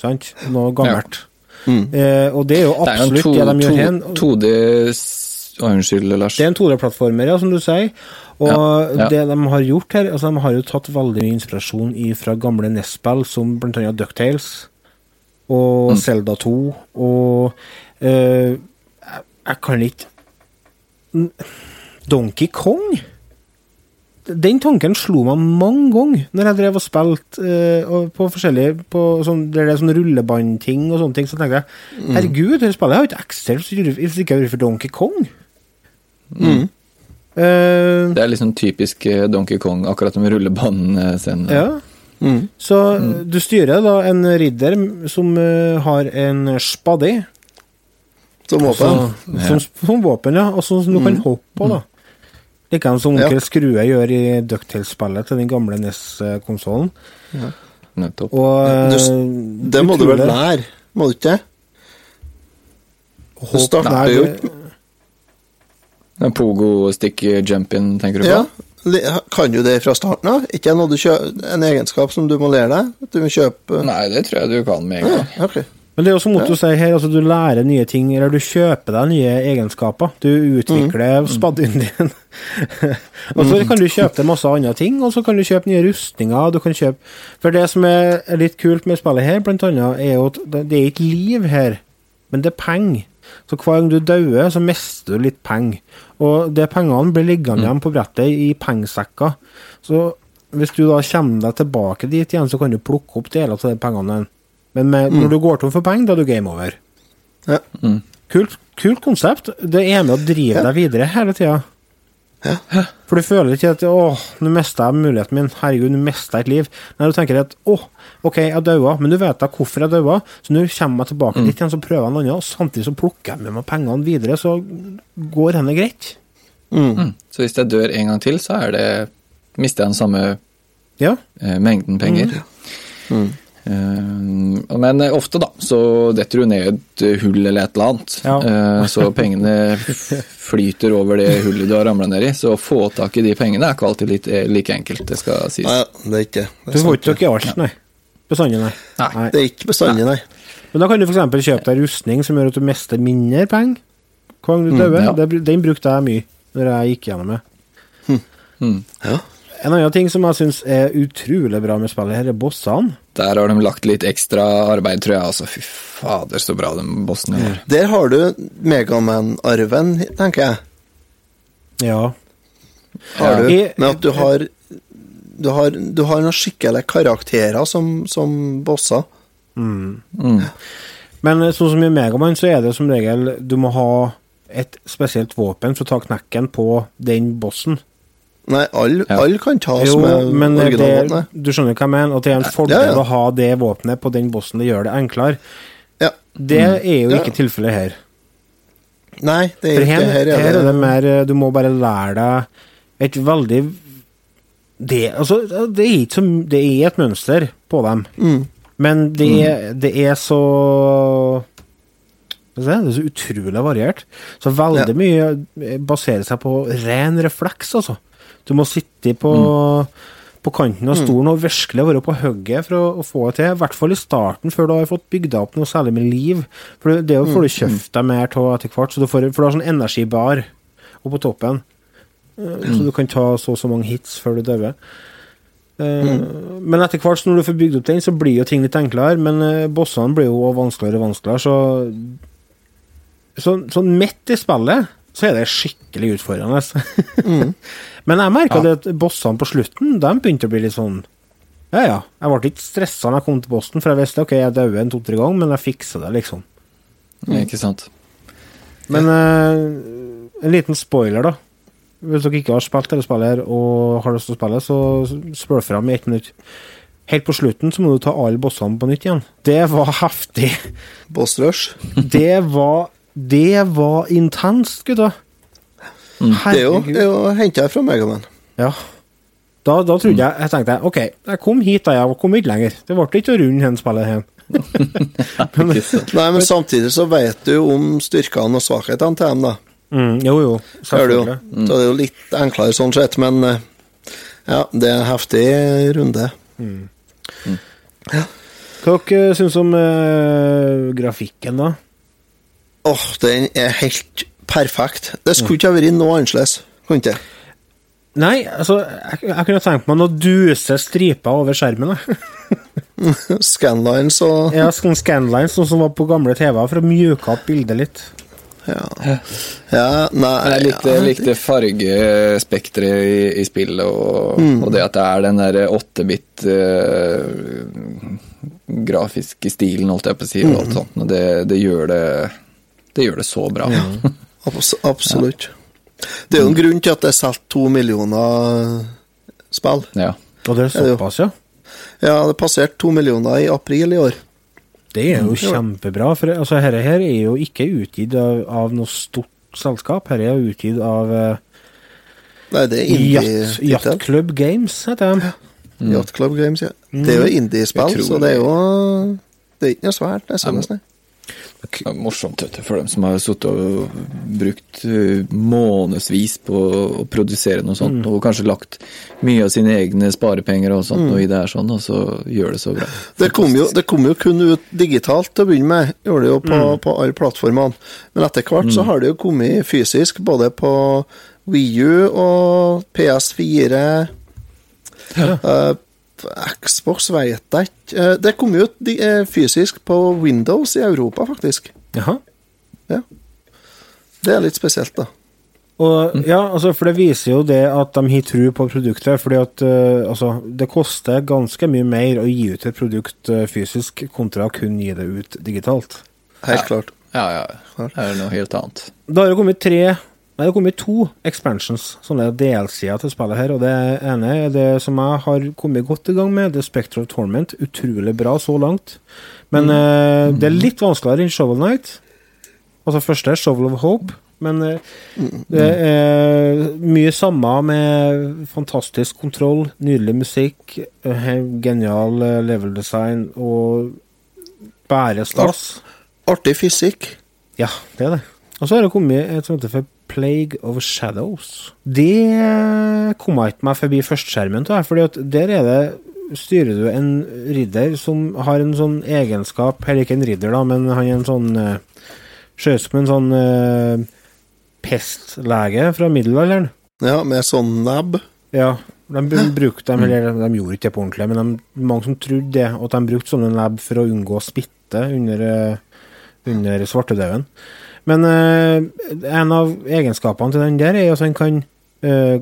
Sant? Noe gammelt. Eh, og det er jo Det er en absolutt to- det de gjør to- her. 2D s- Unnskyld, Lars. Det er en 2D-plattformer, ja, som du sier. Og Ja, ja. det de har gjort her altså De har jo tatt veldig mye inspirasjon fra gamle NES-spill, som annet Ducktales og Mm. Zelda 2, og eh, jeg, jeg kan ikke Donkey Kong? Den tanken slo meg mange ganger når jeg drev og spilte uh, på forskjellige på sånn, det er sånn rullebandting og sånne ting. Så tenkte jeg Mm. herregud, dette spillet har jo ikke eksistert hvis det ikke hadde vært for Donkey Kong. Mm. Uh, Det er liksom typisk eh, Donkey Kong, akkurat som rullebanescenen. Ja. Mm. Så du styrer da en ridder som uh, har en spade Som våpen. Altså, som, som våpen, ja. Og som du kan Mm. hoppe på, da. Likeens som Ja. onkel Skrue gjør i Ducktail-spillet til den gamle NES-konsollen. Ja. Nettopp. Og Du, eh, det må du vel lære, må du ikke? Du Hopp- starter jo det- Den Pogo-stick-jumpin, tenker du på? Ja, kan du det fra starten av? Ikke noe du kjø en egenskap som du må lære deg? At du må kjøpe Nei, det tror jeg du kan med en gang. Ja, ok. Men det er jo som Otto sier her, altså du lærer nye ting, eller du kjøper deg nye egenskaper. Du utvikler spadden din. og så kan du kjøpe deg masse andre ting, og så kan du kjøpe nye rustninger. Du kan kjøpe For det som er litt kult med spillet her, blant annet, er jo at det det er ikke liv her, men det er penger. Så hver gang du dauer, så mister du litt penger. Og de pengene blir liggende igjen på brettet i pengesekker. Så hvis du da kommer deg tilbake dit igjen, så kan du plukke opp deler av de pengene. Men med, når du går tom for penger, da er du game over. Ja. Kult, kult konsept. Det er med å drive Ja. deg videre hele tida. For du føler ikke at 'Å, nå mista jeg muligheten min'. Herregud, nå mista jeg et liv. Nei, du tenker at 'Å, ok, jeg daua', men du vet da hvorfor jeg daua, så nå kommer jeg tilbake dit igjen, så prøver jeg noe annet, og samtidig så plukker jeg med meg pengene videre, så går denne greit. Mm. Så hvis jeg dør en gang til, så er det mister jeg den samme Ja. eh, mengden penger. Mm. Eh, men ofte, da, så detter du ned et hull eller et eller annet. Ja. Eh, så pengene flyter over det hullet du har ramla ned i. Så å få tak i de pengene er ikke alltid litt, eh, like enkelt, det skal sies. Nei, det er ikke det. Du får ikke tak i alt, nei. Bestandig, nei. Nei. Det er ikke bestandig, nei. Men da kan du f.eks. kjøpe deg rustning som gjør at du mister mindre penger hver gang du Mm, ja. Den brukte jeg mye når jeg gikk gjennom det. Mm. En annen ting som jeg syns er utrolig bra med spillet, her er bossene. Der har de lagt litt ekstra arbeid, tror jeg. Altså, fy fader, så bra de bossene gjør. Der har du Megaman-arven, tenker jeg. Ja. Har du, med at du har Du har, du har noen skikkelige karakterer som, som bosser. Mm. Mm. Men eh, sånn som i Megaman, så er det som regel Du må ha et spesielt våpen for å ta knekken på den bossen. Nei, alle Ja. alle kan tas Jo, med men det, originalvåpenet. du skjønner hva jeg mener? At det er en fordel Ja, ja. å ha det våpenet på den bossen. Det gjør det enklere. Ja. Det er jo ikke tilfellet her. Nei, det er For ikke her, her. her er er det det mer eh, Du må bare lære deg et veldig Det, altså, det er ikke så Det er et mønster på dem, Mm. men det, er- det er så Det er så utrolig variert. Så veldig Ja. mye eh, baserer seg på ren refleks, altså. Du må sitte på, på kanten av stolen og virkelig være på hugget for å, å få det til. I hvert fall i starten, før du har fått bygd opp noe særlig med liv. For det, er jo får du kjøpt deg mer av etter hvert, så du får, for du har sånn energibar oppå toppen. Eh, Så du kan ta så og så mange hits før du dauer. Mm. Men etter hvert, når du får bygd opp den, så blir jo ting litt enklere. Men eh, bossene blir jo vanskeligere og vanskeligere, så så, sånn midt i spillet så er det skikkelig utfordrende. Men jeg merka ja. at bossene på slutten De begynte å bli litt sånn Ja, ja. Jeg ble ikke stressa når jeg kom til bossen, for jeg visste ok, jeg dauer en to-tre ganger, men jeg fikser det, liksom. Ikke sant. Men eh, en liten spoiler, da. Hvis dere ikke har spilt dette spillet her og har lyst til å spille, så spør fram i ett minutt. Helt på slutten så må du ta alle bossene på nytt igjen. Det var heftig. Boss Rush. Det var Det var intenst, gutta. Det er jo, Herregud. det er jo henta fra Megaman. Ja. Da, da trodde jeg Jeg tenkte OK, jeg kom hit da jeg kom ikke lenger. Det ble ikke å runde hen spillet hen. Nei, men samtidig så vet du jo om styrkene og svakhetene til dem, da. Mm, jo, jo. Det Mm. Så det er jo litt enklere sånn sett, men eh, ja, det er en heftig runde. Hva dere syns om uh, grafikken, da? Åh, den er helt perfekt. Det skulle ikke ha vært noe annerledes. Kunne ikke. Nei, altså, jeg, jeg kunne tenkt meg noen duse striper over skjermen. jeg. Scanlines og Ja, sånn scanlines, sånn som var på gamle TV-er, for å mjuke opp bildet litt. Ja, ja nei Jeg likte, ja, likte fargespekteret i, i spillet, og, Mm. og det at det er den der 8-bit eh, grafiske stilen, holdt jeg på å si, og Mm. alt sånt. Og det, det, gjør det, det gjør det så bra. abs absolutt. Det er jo en grunn til at det er solgt to millioner spill. Ja. Og det er såpass, ja? Ja, det passerte to millioner i april i år. Det er jo kjempebra, for altså, dette her er jo ikke utgitt av, av noe stort selskap. Dette er jo utgitt av uh, Nei, det er Yacht. Yacht Club Games, heter de. Yacht Club Games, ja. Det er jo indie-spill, så det er jo Det er ikke noe svært. Det er sånn, nesten. Morsomt vet du, for dem som har sittet og brukt eh, månedsvis på å produsere noe sånt, og kanskje lagt mye av sine egne sparepenger og sånt Mm. og i det her sånn, og så gjør det så bra. Det kom, jo, det kom jo kun ut digitalt til å begynne med, gjorde det jo på, på alle plattformene. Men etter hvert så har det jo kommet fysisk, både på Wii U og PS4. Eh, Xbox vet jeg ikke. Eh, det kom ut de, eh, fysisk på Windows i Europa, faktisk. Jaha. Ja. Det er litt spesielt, da. Og, ja, altså, for det viser jo det at de har tro på produktet. fordi at uh, altså, det koster ganske mye mer å gi ut et produkt eh, fysisk kontra å kun gi det ut digitalt. Helt klart. Ja, ja. Det er noe helt annet. Det har jo kommet tre Nei, det er kommet to expansions, sånne DLC-er til spillet her. Og det ene er det som jeg har kommet godt i gang med, The Spectre of Torment. Utrolig bra så langt. Men Mm. eh, det er litt vanskeligere enn Shovel Knight. Altså første er Shovel of Hope. Men eh, det er mye samme med fantastisk kontroll, nydelig musikk, eh, genial level design og bærestas. Artig fysikk. Ja, det er det. Og så har det kommet et som heter for Plague of Shadows. Det kom jeg ikke meg forbi førsteskjermen av, at der er det styrer du en ridder som har en sånn egenskap Eller ikke en ridder, da, men han er en sånn uh, Ser ut en sånn uh, pestlege fra middelalderen. Ja, med sånn nebb. Ja, de brukte dem, eller de gjorde ikke det på ordentlig, men de, mange som trodde det, at de brukte sånne nebb for å unngå spitte under, eh, under svartedauden. Men eh, en av egenskapene til den der er at han kan eh,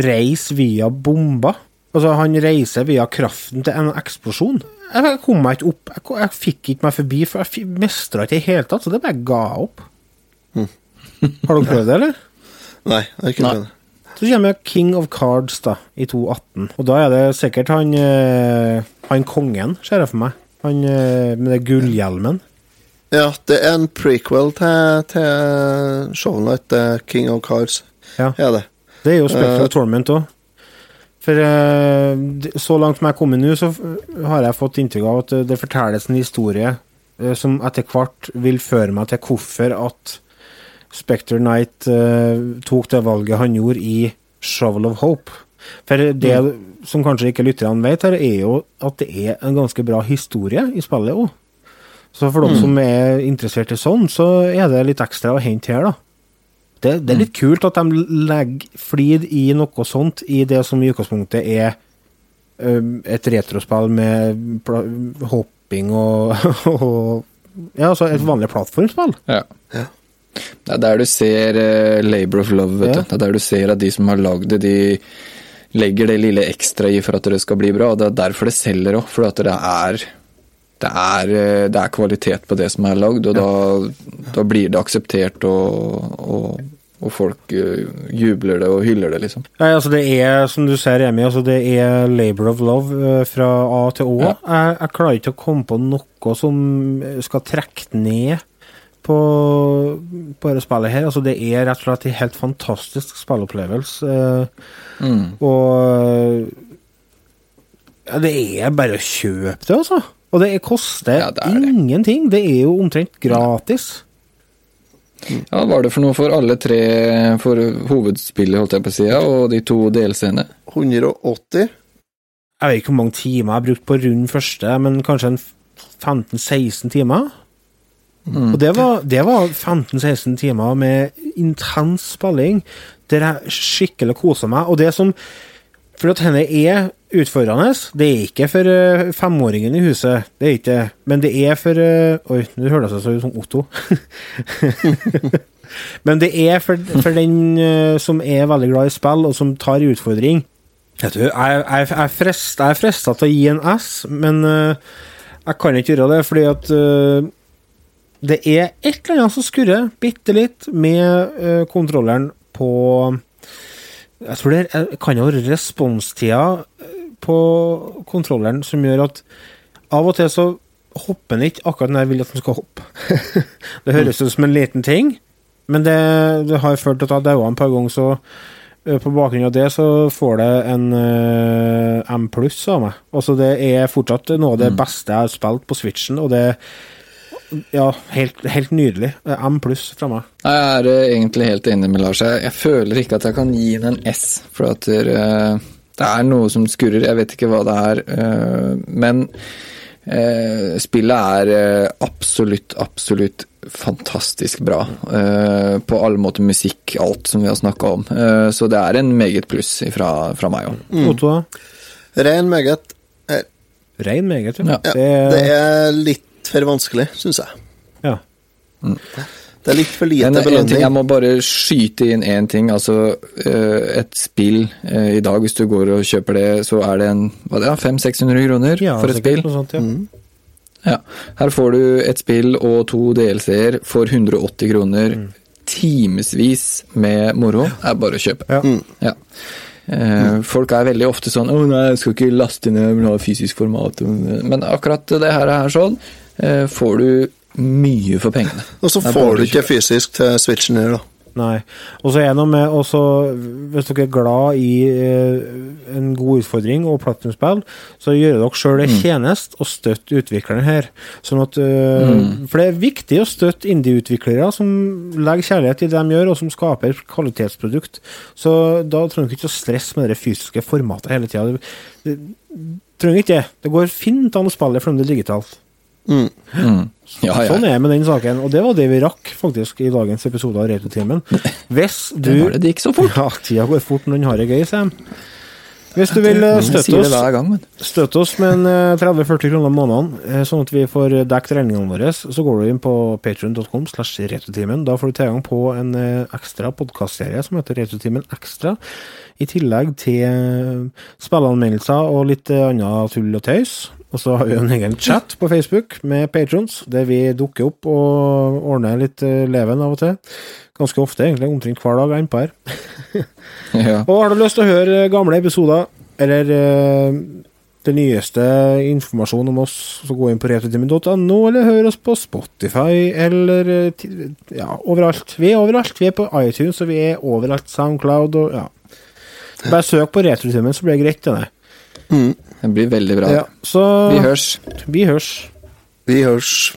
reise via bomber. Altså, han reiser via kraften til en eksplosjon. Jeg kom meg ikke opp, jeg, jeg fikk ikke meg forbi, for jeg mestra ikke i det hele tatt, så det bare ga jeg opp. Har dere prøvd det, eller? Nei, jeg har ikke prøvd det. Så kommer King of Cards da, i 2018. Og da er det sikkert han, eh, han kongen, ser jeg for meg. Han med den gullhjelmen. Ja, det er en prequel til, til Shovel Knight, King of Cards. Ja. Er det. Det er jo Spectre uh, of Torment òg. For uh, så langt som jeg har kommet nå, så har jeg fått inntrykk av at eh, det fortelles en historie uh, som etter hvert vil føre meg til hvorfor at Spectre Knight eh, tok det valget han gjorde i Shovel of Hope. For det som kanskje ikke lytterne vet her, er jo at det er en ganske bra historie i spillet òg. Så for Mm. som er interessert i sånn, så er det litt ekstra å hente her, da. Det, det er litt kult at de legger flid i noe sånt i det som i utgangspunktet er et retrospill med hopping og, og Ja, altså et vanlig plattformspill. Ja. Det er der du ser uh, Labor of Love, vet Ja. du. Det er der du ser at de som har lagd det, de legger det lille ekstra i for at det skal bli bra. og Det er derfor det selger òg, for at det er det er, eh, det er kvalitet på det som er lagd, og da, da blir det akseptert, og, og, og folk eh, jubler det og hyller det, liksom. Nei, altså det er, som du ser, Remi, altså det er labor of love eh, fra A til Å. Ja. Jeg, jeg klarer ikke å komme på noe som skal trekke ned på, på dette spillet her. Altså det er rett og slett en helt fantastisk spillopplevelse. Mm. Og ja, det er bare å kjøpe det, altså. Og det koster ingenting. Det er jo omtrent gratis. Ja, Hva var det for noe for alle tre for hovedspillet, holdt jeg på å si, og de to delscenene? 180. Jeg vet ikke hvor mange timer jeg har brukt på rund første, men kanskje en 15-16 timer. Og det var, var 15-16 timer med intens spilling, der jeg skikkelig kosa meg. Og det som For at henne er utfordrende. Det er ikke for eh, femåringen i huset, det er ikke. Men det er for eh, Oi, nå høres jeg så ut som Otto. Men det er for, for den eh, som er veldig glad i spill, og som tar utfordring. Vet du, jeg, jeg, jeg, frest, jeg er frista til å gi en S, men jeg kan ikke gjøre det, fordi at det er et eller annet som skurrer bitte litt med kontrolleren på Jeg tror det er, kan jo være responstida på kontrolleren som gjør at av og til så hopper den ikke akkurat når jeg vil at den skal hoppe. det høres ut som en liten ting, men det, det har ført til at jeg daua en par ganger, så eh, på bakgrunn av det så får det en uh, M pluss av meg. Altså det er fortsatt noe av det beste jeg har spilt på Switchen, og det ja, helt, helt nydelig. M pluss fra meg. Jeg er eh, egentlig helt enig med Lars. Jeg, føler ikke at jeg kan gi den en S, for at eh, det er noe som skurrer. Jeg vet ikke hva det er, eh, men eh, spillet er eh, absolutt, absolutt fantastisk bra. eh, på alle måter musikk, alt som vi har snakka om. Så det er en meget pluss fra, fra meg òg. Mm. Otto, Rein Ren meget. Rein meget, ja. Ja, det er litt for vanskelig, syns jeg. Ja. Det er litt for lite Men en ting, jeg må bare skyte inn én ting. Altså, eh, et spill eh, i dag, hvis du går og kjøper det, så er det en hva det er, 500-600 kroner Ja, for et spill. sånt, ja. Ja. Her får du et spill og to DLC-er for 180 kroner timevis med moro, er bare å kjøpe. Ja. Eh, folk er veldig ofte sånn 'Å nei, jeg skal ikke laste ned, jeg vil ha fysisk format'. Men akkurat det her er sånn, eh, får du mye for pengene. Og så får du ikke fysisk til switchen her, da. Nei. Og så er det noe med også, Hvis dere er glad i eh, en god utfordring og platinumspill, så gjør dere sjøl en tjeneste og støtte utvikleren her. Sånn at, eh, Mm. For det er viktig å støtte indie-utviklere som legger kjærlighet i det de gjør, og som skaper kvalitetsprodukt. Så da trenger dere ikke å stresse med det fysiske formatet hele tida. Trenger ikke det. Det går fint an å spille for om det er digitalt. Mm. Ja, ja. Sånn er det med den saken, og det var det vi rakk faktisk i dagens episode av Retrotimen. Hvis du Det det, det gikk så fort. Ja, tida går fort når den har det gøy, Sam. Hvis du vil eh, støtte oss, støtte oss med eh, 30-40 kroner måneden, eh, sånn at vi får dekket regningene våre, så går du inn på patreon.com slash retrotimen. Da får du tilgang på en eh, ekstra podkastserie som heter Retrotimen Ekstra, i tillegg til eh, spilleanmeldelser og litt eh, annet tull og tøys. Og så har vi en egen chat på Facebook med patrons, der vi dukker opp og ordner litt eh, leven av og til. Ganske ofte, egentlig. Omtrent hver dag er innpå her. Ja. Og har du lyst til å høre gamle episoder, eller uh, det nyeste informasjon om oss, så gå inn på retretimen.no, eller hør oss på Spotify, eller eh, ja, overalt. Vi er overalt. Vi er på iTunes, og vi er overalt. Soundcloud og ja. Bare søk på Retrotimen, så blir det greit. Det. Det blir veldig bra. Ja, så Vi hørs. Vi hørs. Vi hørs.